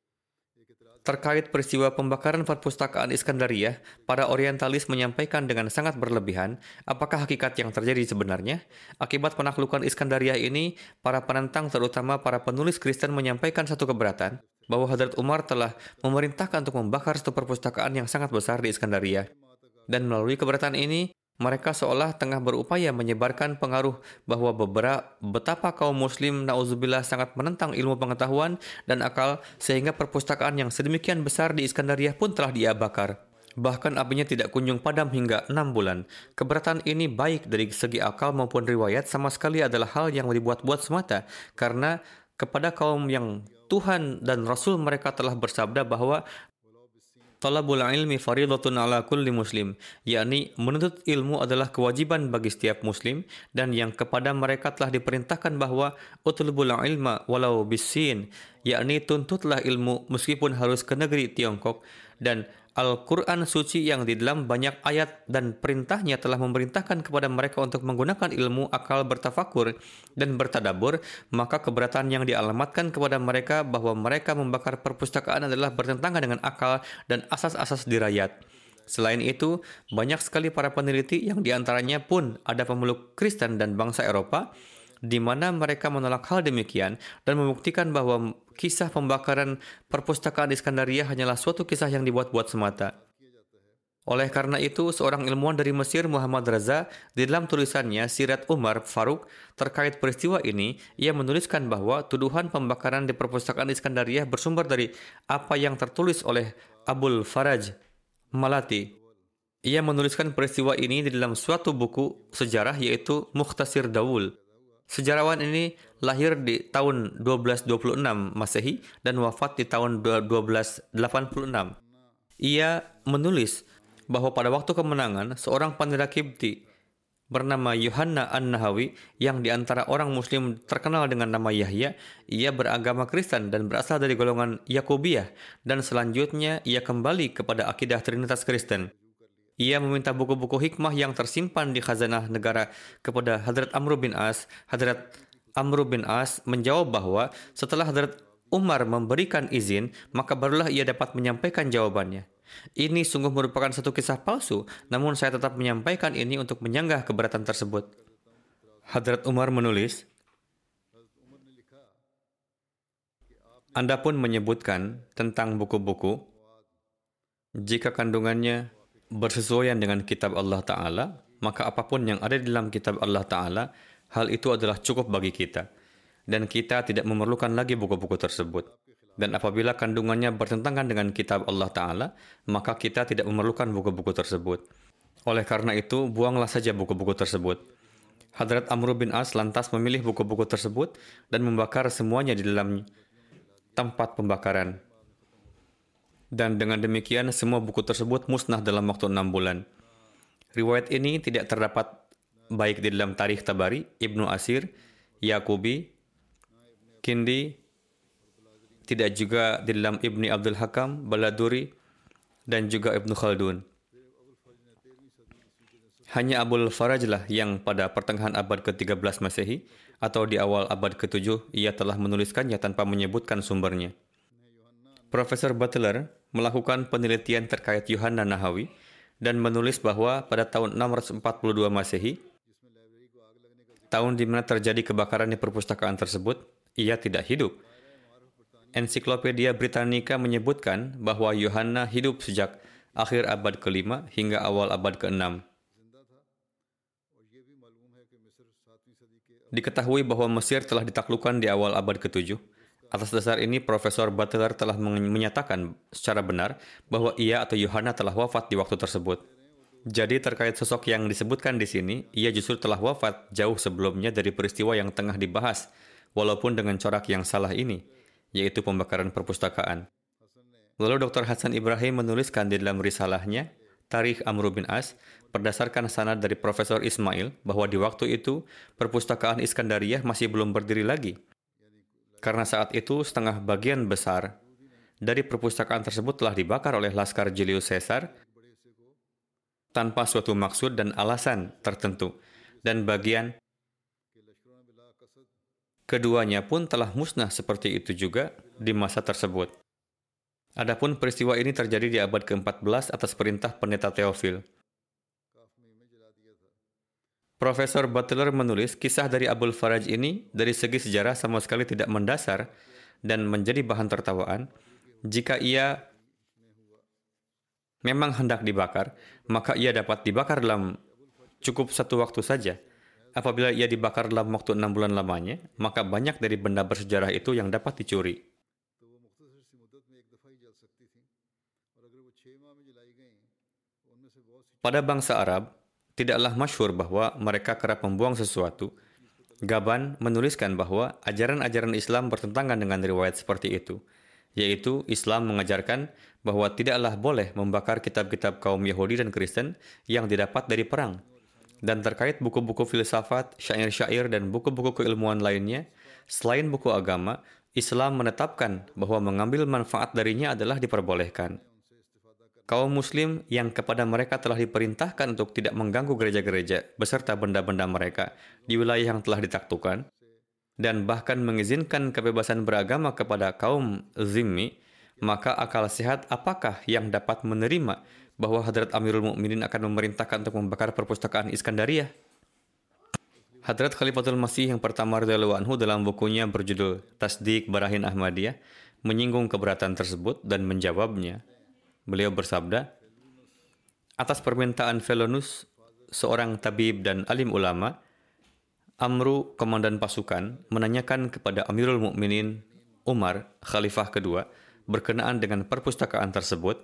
Terkait peristiwa pembakaran perpustakaan Iskandaria, para orientalis menyampaikan dengan sangat berlebihan apakah hakikat yang terjadi sebenarnya. Akibat penaklukan Iskandaria ini, para penentang terutama para penulis Kristen menyampaikan satu keberatan bahwa Hadrat Umar telah memerintahkan untuk membakar satu perpustakaan yang sangat besar di Iskandaria. Dan melalui keberatan ini, mereka seolah tengah berupaya menyebarkan pengaruh bahwa beberapa betapa kaum muslim nauzubillah sangat menentang ilmu pengetahuan dan akal sehingga perpustakaan yang sedemikian besar di Iskandaria pun telah dia bakar. Bahkan apinya tidak kunjung padam hingga enam bulan. Keberatan ini baik dari segi akal maupun riwayat sama sekali adalah hal yang dibuat-buat semata karena kepada kaum yang Tuhan dan Rasul mereka telah bersabda bahwa Talabul ilmi faridatun ala kulli muslim, yakni menuntut ilmu adalah kewajiban bagi setiap muslim dan yang kepada mereka telah diperintahkan bahwa utlubul ilma walau bisin, yakni tuntutlah ilmu meskipun harus ke negeri Tiongkok dan Al-Quran suci yang di dalam banyak ayat dan perintahnya telah memerintahkan kepada mereka untuk menggunakan ilmu akal bertafakur dan bertadabur, maka keberatan yang dialamatkan kepada mereka bahwa mereka membakar perpustakaan adalah bertentangan dengan akal dan asas-asas dirayat. Selain itu, banyak sekali para peneliti yang di antaranya pun ada pemeluk Kristen dan bangsa Eropa di mana mereka menolak hal demikian dan membuktikan bahwa kisah pembakaran perpustakaan Iskandaria hanyalah suatu kisah yang dibuat-buat semata. Oleh karena itu, seorang ilmuwan dari Mesir, Muhammad Raza, di dalam tulisannya Sirat Umar Faruk terkait peristiwa ini, ia menuliskan bahwa tuduhan pembakaran di perpustakaan Iskandaria bersumber dari apa yang tertulis oleh Abul Faraj Malati. Ia menuliskan peristiwa ini di dalam suatu buku sejarah yaitu Mukhtasir Dawul. Sejarawan ini lahir di tahun 1226 Masehi dan wafat di tahun 1286. Ia menulis bahwa pada waktu kemenangan, seorang pendeta Kibti bernama Yohanna An-Nahawi yang di antara orang muslim terkenal dengan nama Yahya, ia beragama Kristen dan berasal dari golongan Yakobiyah dan selanjutnya ia kembali kepada akidah Trinitas Kristen. Ia meminta buku-buku hikmah yang tersimpan di khazanah negara kepada Hadrat Amr bin As. Hadrat Amr bin As menjawab bahwa setelah Hadrat Umar memberikan izin, maka barulah ia dapat menyampaikan jawabannya. Ini sungguh merupakan satu kisah palsu, namun saya tetap menyampaikan ini untuk menyanggah keberatan tersebut. Hadrat Umar menulis, Anda pun menyebutkan tentang buku-buku, jika kandungannya bersesuaian dengan kitab Allah Ta'ala, maka apa pun yang ada di dalam kitab Allah Ta'ala, hal itu adalah cukup bagi kita. Dan kita tidak memerlukan lagi buku-buku tersebut. Dan apabila kandungannya bertentangan dengan kitab Allah Ta'ala, maka kita tidak memerlukan buku-buku tersebut. Oleh karena itu, buanglah saja buku-buku tersebut. Hadrat Amr bin As lantas memilih buku-buku tersebut dan membakar semuanya di dalam tempat pembakaran. Dan dengan demikian, semua buku tersebut musnah dalam waktu enam bulan. Riwayat ini tidak terdapat baik di dalam tarikh Tabari, Ibnu Asir, Yakubi, Kindi, tidak juga di dalam Ibni Abdul Hakam, Baladuri, dan juga Ibnu Khaldun. Hanya Abul Farajlah yang pada pertengahan abad ke-13 Masehi atau di awal abad ke-7 ia telah menuliskannya tanpa menyebutkan sumbernya. Profesor Butler melakukan penelitian terkait Yohanna Nahawi dan menulis bahwa pada tahun 642 Masehi, tahun di mana terjadi kebakaran di perpustakaan tersebut, ia tidak hidup Ensiklopedia Britannica menyebutkan bahwa Yohanna hidup sejak akhir abad ke-5 hingga awal abad ke-6. Diketahui bahwa Mesir telah ditaklukkan di awal abad ke-7. Atas dasar ini, Profesor Butler telah menyatakan secara benar bahwa ia atau Yohanna telah wafat di waktu tersebut. Jadi terkait sosok yang disebutkan di sini, ia justru telah wafat jauh sebelumnya dari peristiwa yang tengah dibahas, walaupun dengan corak yang salah ini yaitu pembakaran perpustakaan. Lalu Dr. Hasan Ibrahim menuliskan di dalam risalahnya, Tarikh Amr bin As, berdasarkan sanad dari Profesor Ismail, bahwa di waktu itu, perpustakaan Iskandariyah masih belum berdiri lagi. Karena saat itu, setengah bagian besar dari perpustakaan tersebut telah dibakar oleh Laskar Julius Caesar tanpa suatu maksud dan alasan tertentu. Dan bagian Keduanya pun telah musnah seperti itu juga di masa tersebut. Adapun peristiwa ini terjadi di abad ke-14 atas perintah pendeta Theophil. Profesor Butler menulis kisah dari Abul Faraj ini dari segi sejarah sama sekali tidak mendasar dan menjadi bahan tertawaan. Jika ia memang hendak dibakar, maka ia dapat dibakar dalam cukup satu waktu saja – Apabila ia dibakar dalam waktu enam bulan lamanya, maka banyak dari benda bersejarah itu yang dapat dicuri. Pada bangsa Arab, tidaklah masyhur bahwa mereka kerap membuang sesuatu. Gaban menuliskan bahwa ajaran-ajaran Islam bertentangan dengan riwayat seperti itu, yaitu Islam mengajarkan bahwa tidaklah boleh membakar kitab-kitab kaum Yahudi dan Kristen yang didapat dari perang, dan terkait buku-buku filsafat, syair-syair, dan buku-buku keilmuan lainnya, selain buku agama, Islam menetapkan bahwa mengambil manfaat darinya adalah diperbolehkan. Kaum muslim yang kepada mereka telah diperintahkan untuk tidak mengganggu gereja-gereja beserta benda-benda mereka di wilayah yang telah ditaklukkan, dan bahkan mengizinkan kebebasan beragama kepada kaum zimmi, maka akal sehat apakah yang dapat menerima bahwa Hadrat Amirul Mukminin akan memerintahkan untuk membakar perpustakaan Iskandaria. Hadrat Khalifatul Masih yang pertama radhiyallahu anhu dalam bukunya berjudul Tasdik Barahin Ahmadiyah menyinggung keberatan tersebut dan menjawabnya. Beliau bersabda, atas permintaan Felonus, seorang tabib dan alim ulama, Amru, komandan pasukan, menanyakan kepada Amirul Mukminin Umar, khalifah kedua, berkenaan dengan perpustakaan tersebut,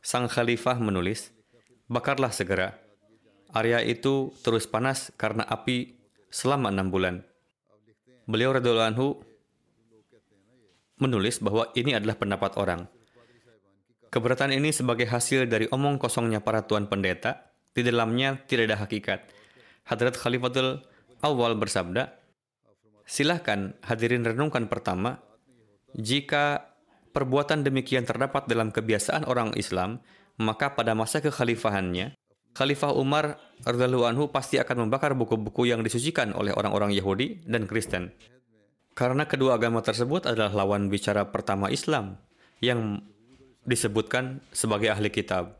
sang khalifah menulis, bakarlah segera. Area itu terus panas karena api selama enam bulan. Beliau radhiallahu anhu menulis bahwa ini adalah pendapat orang. Keberatan ini sebagai hasil dari omong kosongnya para tuan pendeta, di dalamnya tidak ada hakikat. Hadrat Khalifatul Awal bersabda, Silahkan hadirin renungkan pertama, jika perbuatan demikian terdapat dalam kebiasaan orang Islam, maka pada masa kekhalifahannya, Khalifah Umar radhiallahu anhu pasti akan membakar buku-buku yang disucikan oleh orang-orang Yahudi dan Kristen. Karena kedua agama tersebut adalah lawan bicara pertama Islam yang disebutkan sebagai ahli kitab.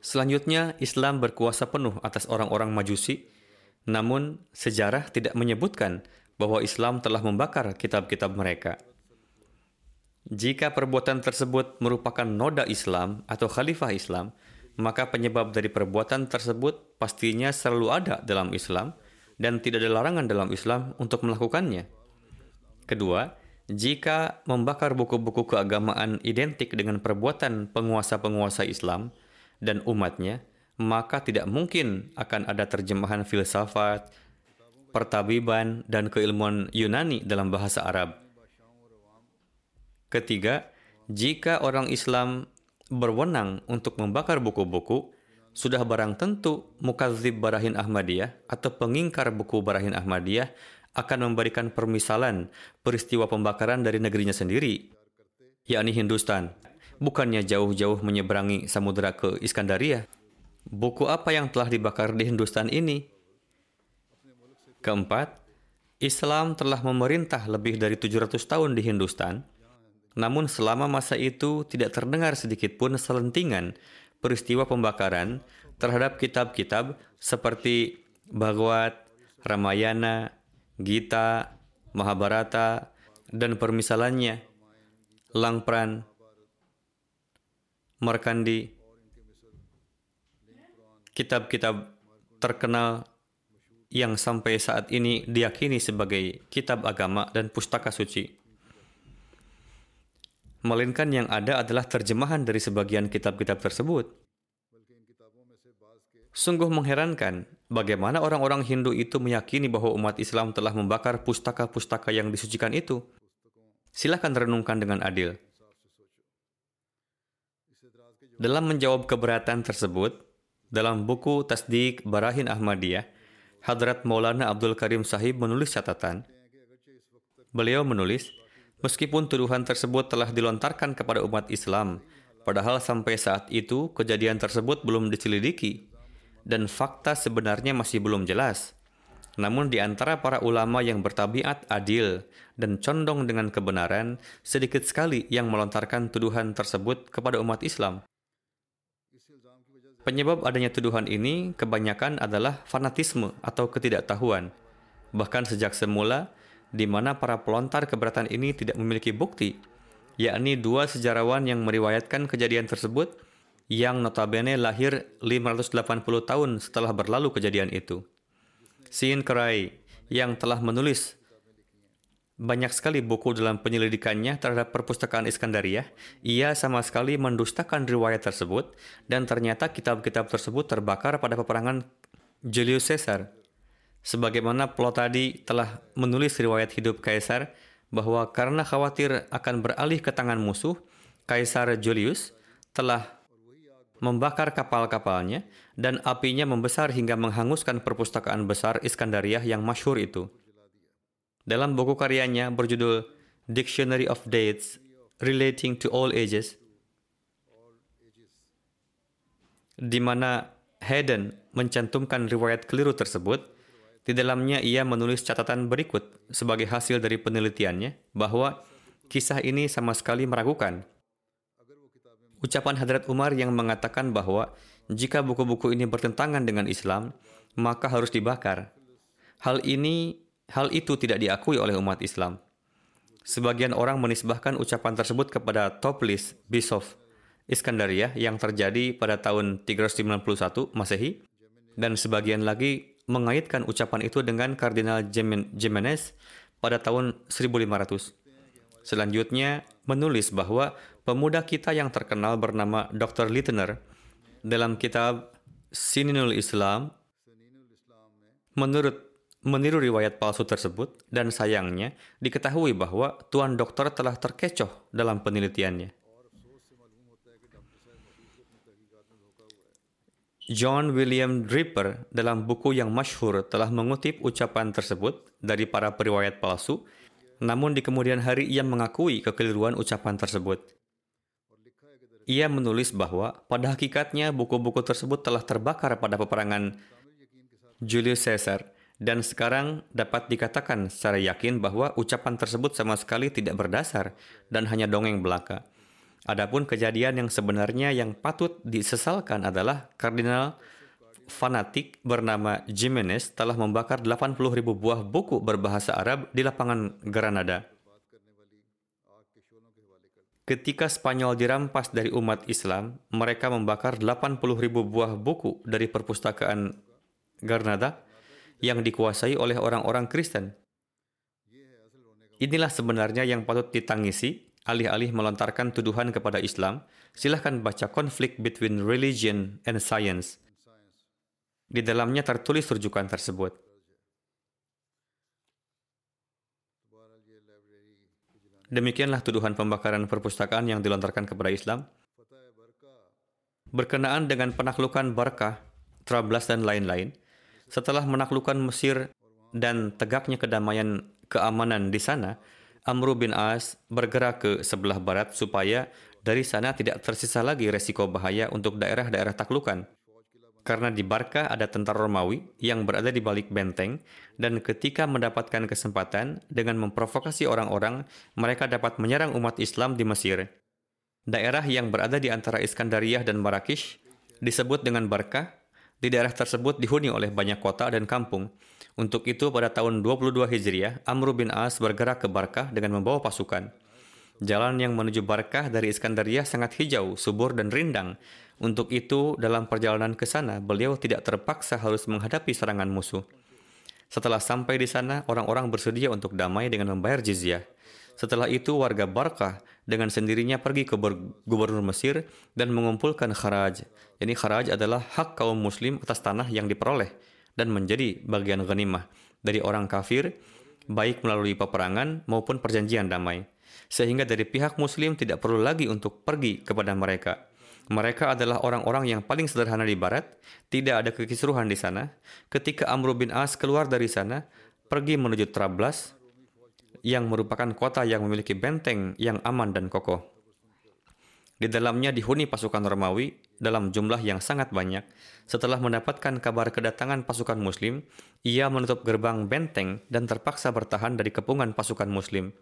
Selanjutnya, Islam berkuasa penuh atas orang-orang Majusi, namun sejarah tidak menyebutkan bahwa Islam telah membakar kitab-kitab mereka. Jika perbuatan tersebut merupakan noda Islam atau khalifah Islam, maka penyebab dari perbuatan tersebut pastinya selalu ada dalam Islam dan tidak ada larangan dalam Islam untuk melakukannya. Kedua, jika membakar buku-buku keagamaan identik dengan perbuatan penguasa-penguasa Islam dan umatnya, maka tidak mungkin akan ada terjemahan filsafat, pertabiban, dan keilmuan Yunani dalam bahasa Arab. Ketiga, jika orang Islam berwenang untuk membakar buku-buku, sudah barang tentu Mukadzib Barahin Ahmadiyah atau pengingkar buku Barahin Ahmadiyah akan memberikan permisalan peristiwa pembakaran dari negerinya sendiri, yakni Hindustan. Bukannya jauh-jauh menyeberangi samudera ke Iskandaria. Buku apa yang telah dibakar di Hindustan ini? Keempat, Islam telah memerintah lebih dari 700 tahun di Hindustan namun selama masa itu tidak terdengar sedikit pun selentingan peristiwa pembakaran terhadap kitab-kitab seperti Bhagavad, Ramayana, Gita, Mahabharata, dan permisalannya, Langpran, Markandi, kitab-kitab terkenal yang sampai saat ini diyakini sebagai kitab agama dan pustaka suci melainkan yang ada adalah terjemahan dari sebagian kitab-kitab tersebut. Sungguh mengherankan bagaimana orang-orang Hindu itu meyakini bahwa umat Islam telah membakar pustaka-pustaka yang disucikan itu. Silakan renungkan dengan adil. Dalam menjawab keberatan tersebut, dalam buku Tasdik Barahin Ahmadiyah, Hadrat Maulana Abdul Karim Sahib menulis catatan. Beliau menulis, Meskipun tuduhan tersebut telah dilontarkan kepada umat Islam, padahal sampai saat itu kejadian tersebut belum diselidiki dan fakta sebenarnya masih belum jelas. Namun di antara para ulama yang bertabiat adil dan condong dengan kebenaran, sedikit sekali yang melontarkan tuduhan tersebut kepada umat Islam. Penyebab adanya tuduhan ini kebanyakan adalah fanatisme atau ketidaktahuan. Bahkan sejak semula, di mana para pelontar keberatan ini tidak memiliki bukti, yakni dua sejarawan yang meriwayatkan kejadian tersebut yang notabene lahir 580 tahun setelah berlalu kejadian itu. Sin Kerai yang telah menulis banyak sekali buku dalam penyelidikannya terhadap perpustakaan Iskandaria, ia sama sekali mendustakan riwayat tersebut dan ternyata kitab-kitab tersebut terbakar pada peperangan Julius Caesar Sebagaimana plot tadi telah menulis riwayat hidup Kaisar bahwa karena khawatir akan beralih ke tangan musuh, Kaisar Julius telah membakar kapal-kapalnya dan apinya membesar hingga menghanguskan perpustakaan besar Iskandariah yang masyhur itu. Dalam buku karyanya berjudul Dictionary of Dates Relating to All Ages, di mana Hayden mencantumkan riwayat keliru tersebut, di dalamnya ia menulis catatan berikut sebagai hasil dari penelitiannya bahwa kisah ini sama sekali meragukan. Ucapan Hadrat Umar yang mengatakan bahwa jika buku-buku ini bertentangan dengan Islam, maka harus dibakar. Hal ini, hal itu tidak diakui oleh umat Islam. Sebagian orang menisbahkan ucapan tersebut kepada Toplis Bisov Iskandaria yang terjadi pada tahun 391 Masehi dan sebagian lagi mengaitkan ucapan itu dengan Kardinal Jimenez pada tahun 1500. Selanjutnya, menulis bahwa pemuda kita yang terkenal bernama Dr. Littner dalam kitab Sininul Islam menurut meniru riwayat palsu tersebut dan sayangnya diketahui bahwa tuan dokter telah terkecoh dalam penelitiannya. John William Draper dalam buku yang masyhur telah mengutip ucapan tersebut dari para periwayat palsu, namun di kemudian hari ia mengakui kekeliruan ucapan tersebut. Ia menulis bahwa pada hakikatnya buku-buku tersebut telah terbakar pada peperangan Julius Caesar dan sekarang dapat dikatakan secara yakin bahwa ucapan tersebut sama sekali tidak berdasar dan hanya dongeng belaka. Adapun kejadian yang sebenarnya yang patut disesalkan adalah kardinal fanatik bernama Jimenez telah membakar 80 ribu buah buku berbahasa Arab di lapangan Granada. Ketika Spanyol dirampas dari umat Islam, mereka membakar 80 ribu buah buku dari perpustakaan Granada yang dikuasai oleh orang-orang Kristen. Inilah sebenarnya yang patut ditangisi alih-alih melontarkan tuduhan kepada Islam, silahkan baca Conflict Between Religion and Science. Di dalamnya tertulis rujukan tersebut. Demikianlah tuduhan pembakaran perpustakaan yang dilontarkan kepada Islam. Berkenaan dengan penaklukan Barkah, Trablas, dan lain-lain, setelah menaklukkan Mesir dan tegaknya kedamaian keamanan di sana, Amr bin As bergerak ke sebelah barat supaya dari sana tidak tersisa lagi resiko bahaya untuk daerah-daerah taklukan. Karena di Barkah ada tentara Romawi yang berada di balik benteng dan ketika mendapatkan kesempatan dengan memprovokasi orang-orang, mereka dapat menyerang umat Islam di Mesir. Daerah yang berada di antara Iskandariyah dan Marrakesh disebut dengan Barkah. Di daerah tersebut dihuni oleh banyak kota dan kampung, untuk itu pada tahun 22 Hijriah, Amr bin As bergerak ke Barkah dengan membawa pasukan. Jalan yang menuju Barkah dari Iskandaria sangat hijau, subur, dan rindang. Untuk itu, dalam perjalanan ke sana, beliau tidak terpaksa harus menghadapi serangan musuh. Setelah sampai di sana, orang-orang bersedia untuk damai dengan membayar jizyah. Setelah itu, warga Barkah dengan sendirinya pergi ke gubernur Mesir dan mengumpulkan kharaj. Jadi kharaj adalah hak kaum muslim atas tanah yang diperoleh dan menjadi bagian ghanimah dari orang kafir baik melalui peperangan maupun perjanjian damai. Sehingga dari pihak muslim tidak perlu lagi untuk pergi kepada mereka. Mereka adalah orang-orang yang paling sederhana di barat, tidak ada kekisruhan di sana. Ketika Amr bin As keluar dari sana, pergi menuju Trablas, yang merupakan kota yang memiliki benteng yang aman dan kokoh. Di dalamnya dihuni pasukan Romawi dalam jumlah yang sangat banyak. Setelah mendapatkan kabar kedatangan pasukan Muslim, ia menutup gerbang benteng dan terpaksa bertahan dari kepungan pasukan Muslim.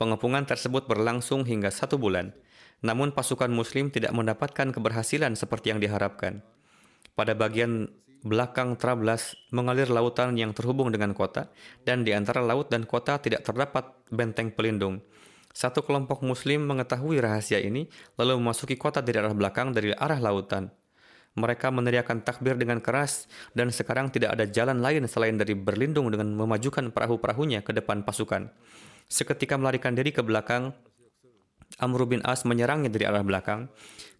Pengepungan tersebut berlangsung hingga satu bulan, namun pasukan Muslim tidak mendapatkan keberhasilan seperti yang diharapkan. Pada bagian belakang Trablas mengalir lautan yang terhubung dengan kota, dan di antara laut dan kota tidak terdapat benteng pelindung. Satu kelompok muslim mengetahui rahasia ini, lalu memasuki kota dari arah belakang dari arah lautan. Mereka meneriakkan takbir dengan keras, dan sekarang tidak ada jalan lain selain dari berlindung dengan memajukan perahu-perahunya ke depan pasukan. Seketika melarikan diri ke belakang, Amr bin As menyerangnya dari arah belakang.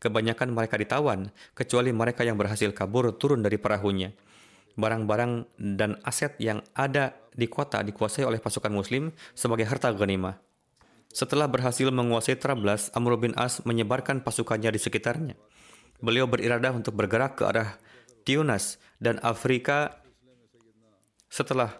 Kebanyakan mereka ditawan, kecuali mereka yang berhasil kabur turun dari perahunya. Barang-barang dan aset yang ada di kota dikuasai oleh pasukan muslim sebagai harta ghanimah. Setelah berhasil menguasai Trablas, Amr bin As menyebarkan pasukannya di sekitarnya. Beliau beriradah untuk bergerak ke arah Tunas dan Afrika setelah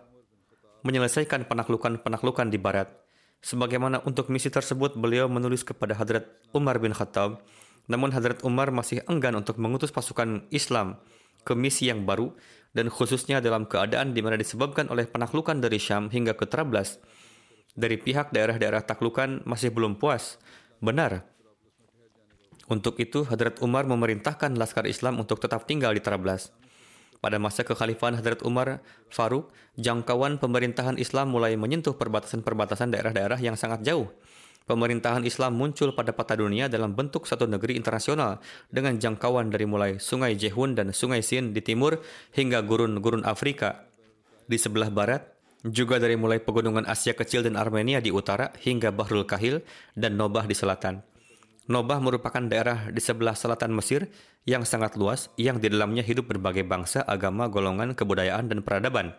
menyelesaikan penaklukan-penaklukan di barat. Sebagaimana untuk misi tersebut, beliau menulis kepada Hadrat Umar bin Khattab, namun Hadrat Umar masih enggan untuk mengutus pasukan Islam ke misi yang baru dan khususnya dalam keadaan di mana disebabkan oleh penaklukan dari Syam hingga ke Trablas dari pihak daerah-daerah taklukan masih belum puas. Benar. Untuk itu, Hadrat Umar memerintahkan Laskar Islam untuk tetap tinggal di Trablas. Pada masa kekhalifahan Hadrat Umar Faruk, jangkauan pemerintahan Islam mulai menyentuh perbatasan-perbatasan daerah-daerah yang sangat jauh. Pemerintahan Islam muncul pada peta dunia dalam bentuk satu negeri internasional dengan jangkauan dari mulai Sungai Jehun dan Sungai Sin di timur hingga gurun-gurun Afrika. Di sebelah barat, juga dari mulai pegunungan Asia Kecil dan Armenia di utara hingga Bahrul Kahil dan Nobah di selatan. Nobah merupakan daerah di sebelah selatan Mesir yang sangat luas yang di dalamnya hidup berbagai bangsa, agama, golongan, kebudayaan, dan peradaban,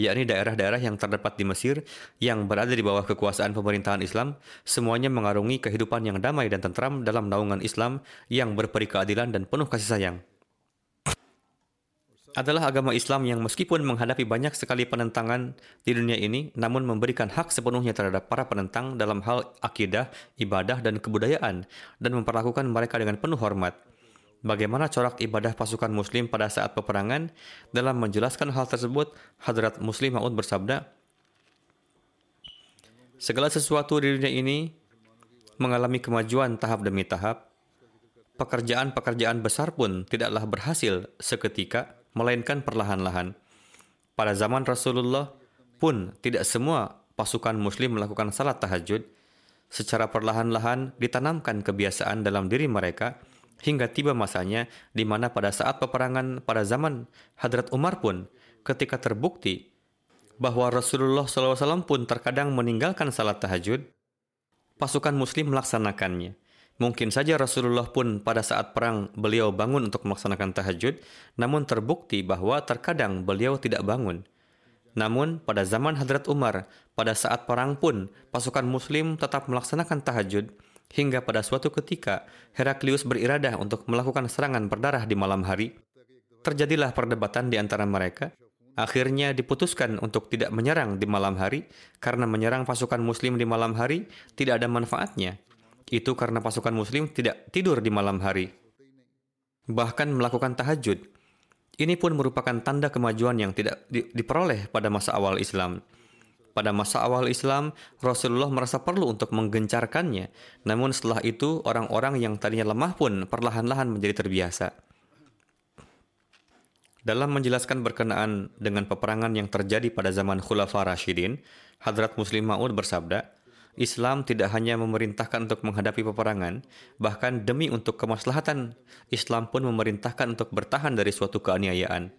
yakni daerah-daerah yang terdapat di Mesir yang berada di bawah kekuasaan pemerintahan Islam, semuanya mengarungi kehidupan yang damai dan tentram dalam naungan Islam yang berperi keadilan dan penuh kasih sayang. Adalah agama Islam yang meskipun menghadapi banyak sekali penentangan di dunia ini, namun memberikan hak sepenuhnya terhadap para penentang dalam hal akidah, ibadah, dan kebudayaan, dan memperlakukan mereka dengan penuh hormat. Bagaimana corak ibadah pasukan muslim pada saat peperangan? Dalam menjelaskan hal tersebut, Hadrat Muslim Maud bersabda, Segala sesuatu di dunia ini mengalami kemajuan tahap demi tahap. Pekerjaan-pekerjaan besar pun tidaklah berhasil seketika, melainkan perlahan-lahan. Pada zaman Rasulullah pun tidak semua pasukan muslim melakukan salat tahajud. Secara perlahan-lahan ditanamkan kebiasaan dalam diri mereka hingga tiba masanya di mana pada saat peperangan pada zaman Hadrat Umar pun ketika terbukti bahwa Rasulullah SAW pun terkadang meninggalkan salat tahajud, pasukan muslim melaksanakannya. Mungkin saja Rasulullah pun pada saat perang beliau bangun untuk melaksanakan tahajud, namun terbukti bahwa terkadang beliau tidak bangun. Namun pada zaman Hadrat Umar, pada saat perang pun pasukan muslim tetap melaksanakan tahajud hingga pada suatu ketika Heraklius beriradah untuk melakukan serangan berdarah di malam hari. Terjadilah perdebatan di antara mereka. Akhirnya diputuskan untuk tidak menyerang di malam hari karena menyerang pasukan muslim di malam hari tidak ada manfaatnya itu karena pasukan muslim tidak tidur di malam hari. Bahkan melakukan tahajud. Ini pun merupakan tanda kemajuan yang tidak di diperoleh pada masa awal Islam. Pada masa awal Islam, Rasulullah merasa perlu untuk menggencarkannya. Namun setelah itu, orang-orang yang tadinya lemah pun perlahan-lahan menjadi terbiasa. Dalam menjelaskan berkenaan dengan peperangan yang terjadi pada zaman Khulafa Rashidin, Hadrat Muslim Ma'ud bersabda, Islam tidak hanya memerintahkan untuk menghadapi peperangan, bahkan demi untuk kemaslahatan, Islam pun memerintahkan untuk bertahan dari suatu keaniayaan.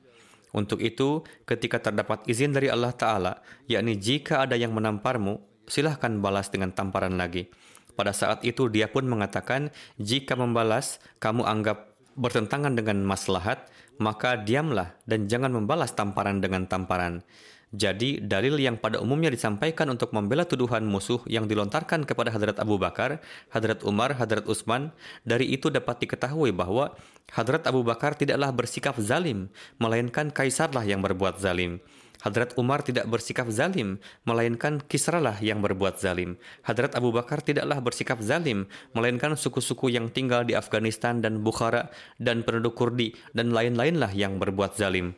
Untuk itu, ketika terdapat izin dari Allah Ta'ala, yakni jika ada yang menamparmu, silahkan balas dengan tamparan lagi. Pada saat itu dia pun mengatakan, jika membalas, kamu anggap bertentangan dengan maslahat, maka diamlah dan jangan membalas tamparan dengan tamparan. Jadi, dalil yang pada umumnya disampaikan untuk membela tuduhan musuh yang dilontarkan kepada Hadrat Abu Bakar, Hadrat Umar, Hadrat Utsman, dari itu dapat diketahui bahwa Hadrat Abu Bakar tidaklah bersikap zalim, melainkan kaisarlah yang berbuat zalim. Hadrat Umar tidak bersikap zalim, melainkan Kisralah yang berbuat zalim. Hadrat Abu Bakar tidaklah bersikap zalim, melainkan suku-suku yang tinggal di Afghanistan dan Bukhara dan penduduk Kurdi dan lain-lainlah yang berbuat zalim.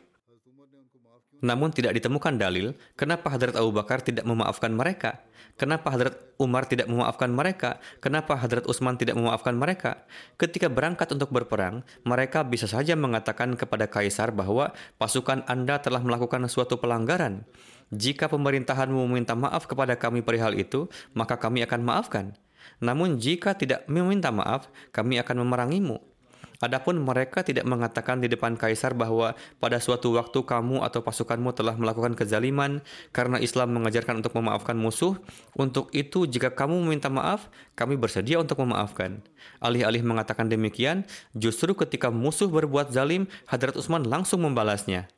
Namun tidak ditemukan dalil kenapa Hadrat Abu Bakar tidak memaafkan mereka. Kenapa Hadrat Umar tidak memaafkan mereka? Kenapa Hadrat Utsman tidak memaafkan mereka? Ketika berangkat untuk berperang, mereka bisa saja mengatakan kepada kaisar bahwa pasukan Anda telah melakukan suatu pelanggaran. Jika pemerintahanmu meminta maaf kepada kami perihal itu, maka kami akan maafkan. Namun jika tidak meminta maaf, kami akan memerangimu. Adapun mereka tidak mengatakan di depan kaisar bahwa pada suatu waktu kamu atau pasukanmu telah melakukan kezaliman karena Islam mengajarkan untuk memaafkan musuh. Untuk itu jika kamu meminta maaf, kami bersedia untuk memaafkan. Alih-alih mengatakan demikian, justru ketika musuh berbuat zalim, Hadrat Utsman langsung membalasnya.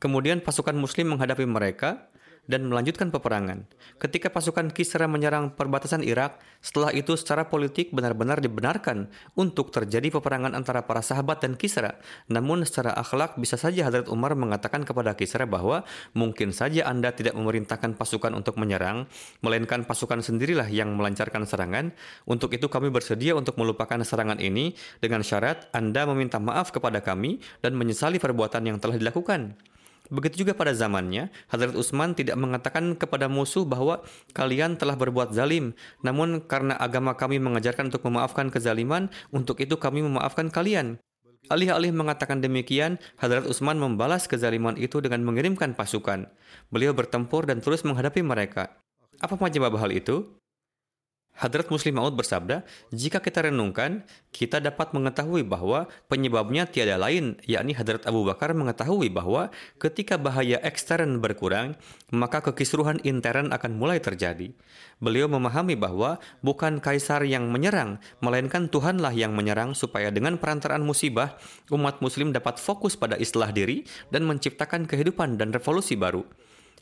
Kemudian pasukan muslim menghadapi mereka, dan melanjutkan peperangan. Ketika pasukan Kisra menyerang perbatasan Irak, setelah itu secara politik benar-benar dibenarkan untuk terjadi peperangan antara para sahabat dan Kisra. Namun secara akhlak bisa saja Hadrat Umar mengatakan kepada Kisra bahwa mungkin saja Anda tidak memerintahkan pasukan untuk menyerang, melainkan pasukan sendirilah yang melancarkan serangan. Untuk itu kami bersedia untuk melupakan serangan ini dengan syarat Anda meminta maaf kepada kami dan menyesali perbuatan yang telah dilakukan. Begitu juga pada zamannya, Hadrat Utsman tidak mengatakan kepada musuh bahwa kalian telah berbuat zalim. Namun karena agama kami mengajarkan untuk memaafkan kezaliman, untuk itu kami memaafkan kalian. Alih-alih mengatakan demikian, Hadrat Utsman membalas kezaliman itu dengan mengirimkan pasukan. Beliau bertempur dan terus menghadapi mereka. Apa penyebab hal itu? Hadrat Muslim Maud bersabda, jika kita renungkan, kita dapat mengetahui bahwa penyebabnya tiada lain, yakni Hadrat Abu Bakar mengetahui bahwa ketika bahaya ekstern berkurang, maka kekisruhan intern akan mulai terjadi. Beliau memahami bahwa bukan kaisar yang menyerang, melainkan Tuhanlah yang menyerang supaya dengan perantaraan musibah, umat muslim dapat fokus pada islah diri dan menciptakan kehidupan dan revolusi baru.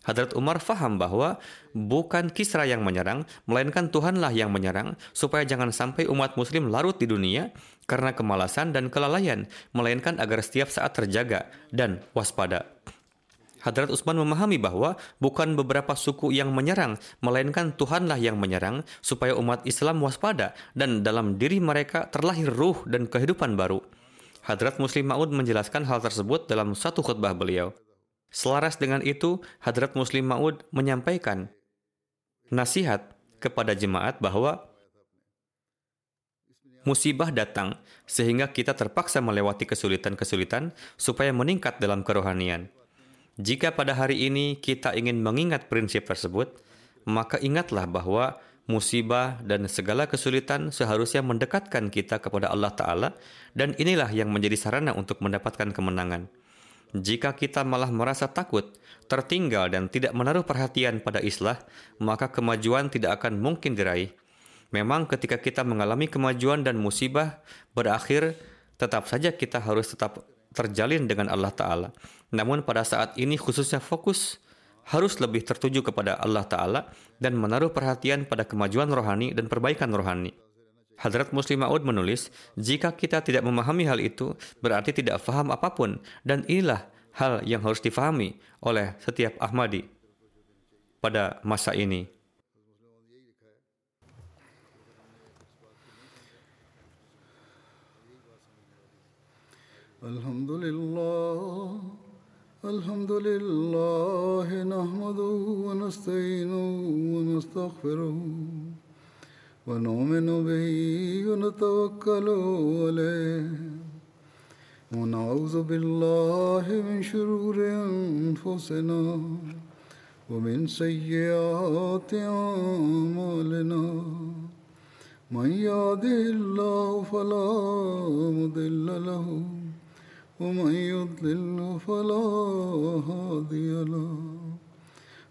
Hadrat Umar faham bahwa bukan Kisra yang menyerang, melainkan Tuhanlah yang menyerang, supaya jangan sampai umat muslim larut di dunia karena kemalasan dan kelalaian, melainkan agar setiap saat terjaga dan waspada. Hadrat Utsman memahami bahwa bukan beberapa suku yang menyerang, melainkan Tuhanlah yang menyerang supaya umat Islam waspada dan dalam diri mereka terlahir ruh dan kehidupan baru. Hadrat Muslim Maud menjelaskan hal tersebut dalam satu khutbah beliau. Selaras dengan itu, Hadrat Muslim Maud menyampaikan nasihat kepada jemaat bahwa musibah datang sehingga kita terpaksa melewati kesulitan-kesulitan supaya meningkat dalam kerohanian. Jika pada hari ini kita ingin mengingat prinsip tersebut, maka ingatlah bahwa musibah dan segala kesulitan seharusnya mendekatkan kita kepada Allah Ta'ala dan inilah yang menjadi sarana untuk mendapatkan kemenangan. Jika kita malah merasa takut, tertinggal dan tidak menaruh perhatian pada islah, maka kemajuan tidak akan mungkin diraih. Memang ketika kita mengalami kemajuan dan musibah berakhir, tetap saja kita harus tetap terjalin dengan Allah Ta'ala. Namun pada saat ini khususnya fokus harus lebih tertuju kepada Allah Ta'ala dan menaruh perhatian pada kemajuan rohani dan perbaikan rohani. Hadrat Muslim Ma'ud menulis, jika kita tidak memahami hal itu, berarti tidak faham apa pun, dan inilah hal yang harus difahami oleh setiap Ahmadi pada masa ini. Alhamdulillah, Alhamdulillah, wa nastainu wa. ونؤمن به ونتوكل عليه ونعوذ بالله من شرور انفسنا ومن سيئات اعمالنا من يهده الله فلا مضل له ومن يضلل فلا هادي له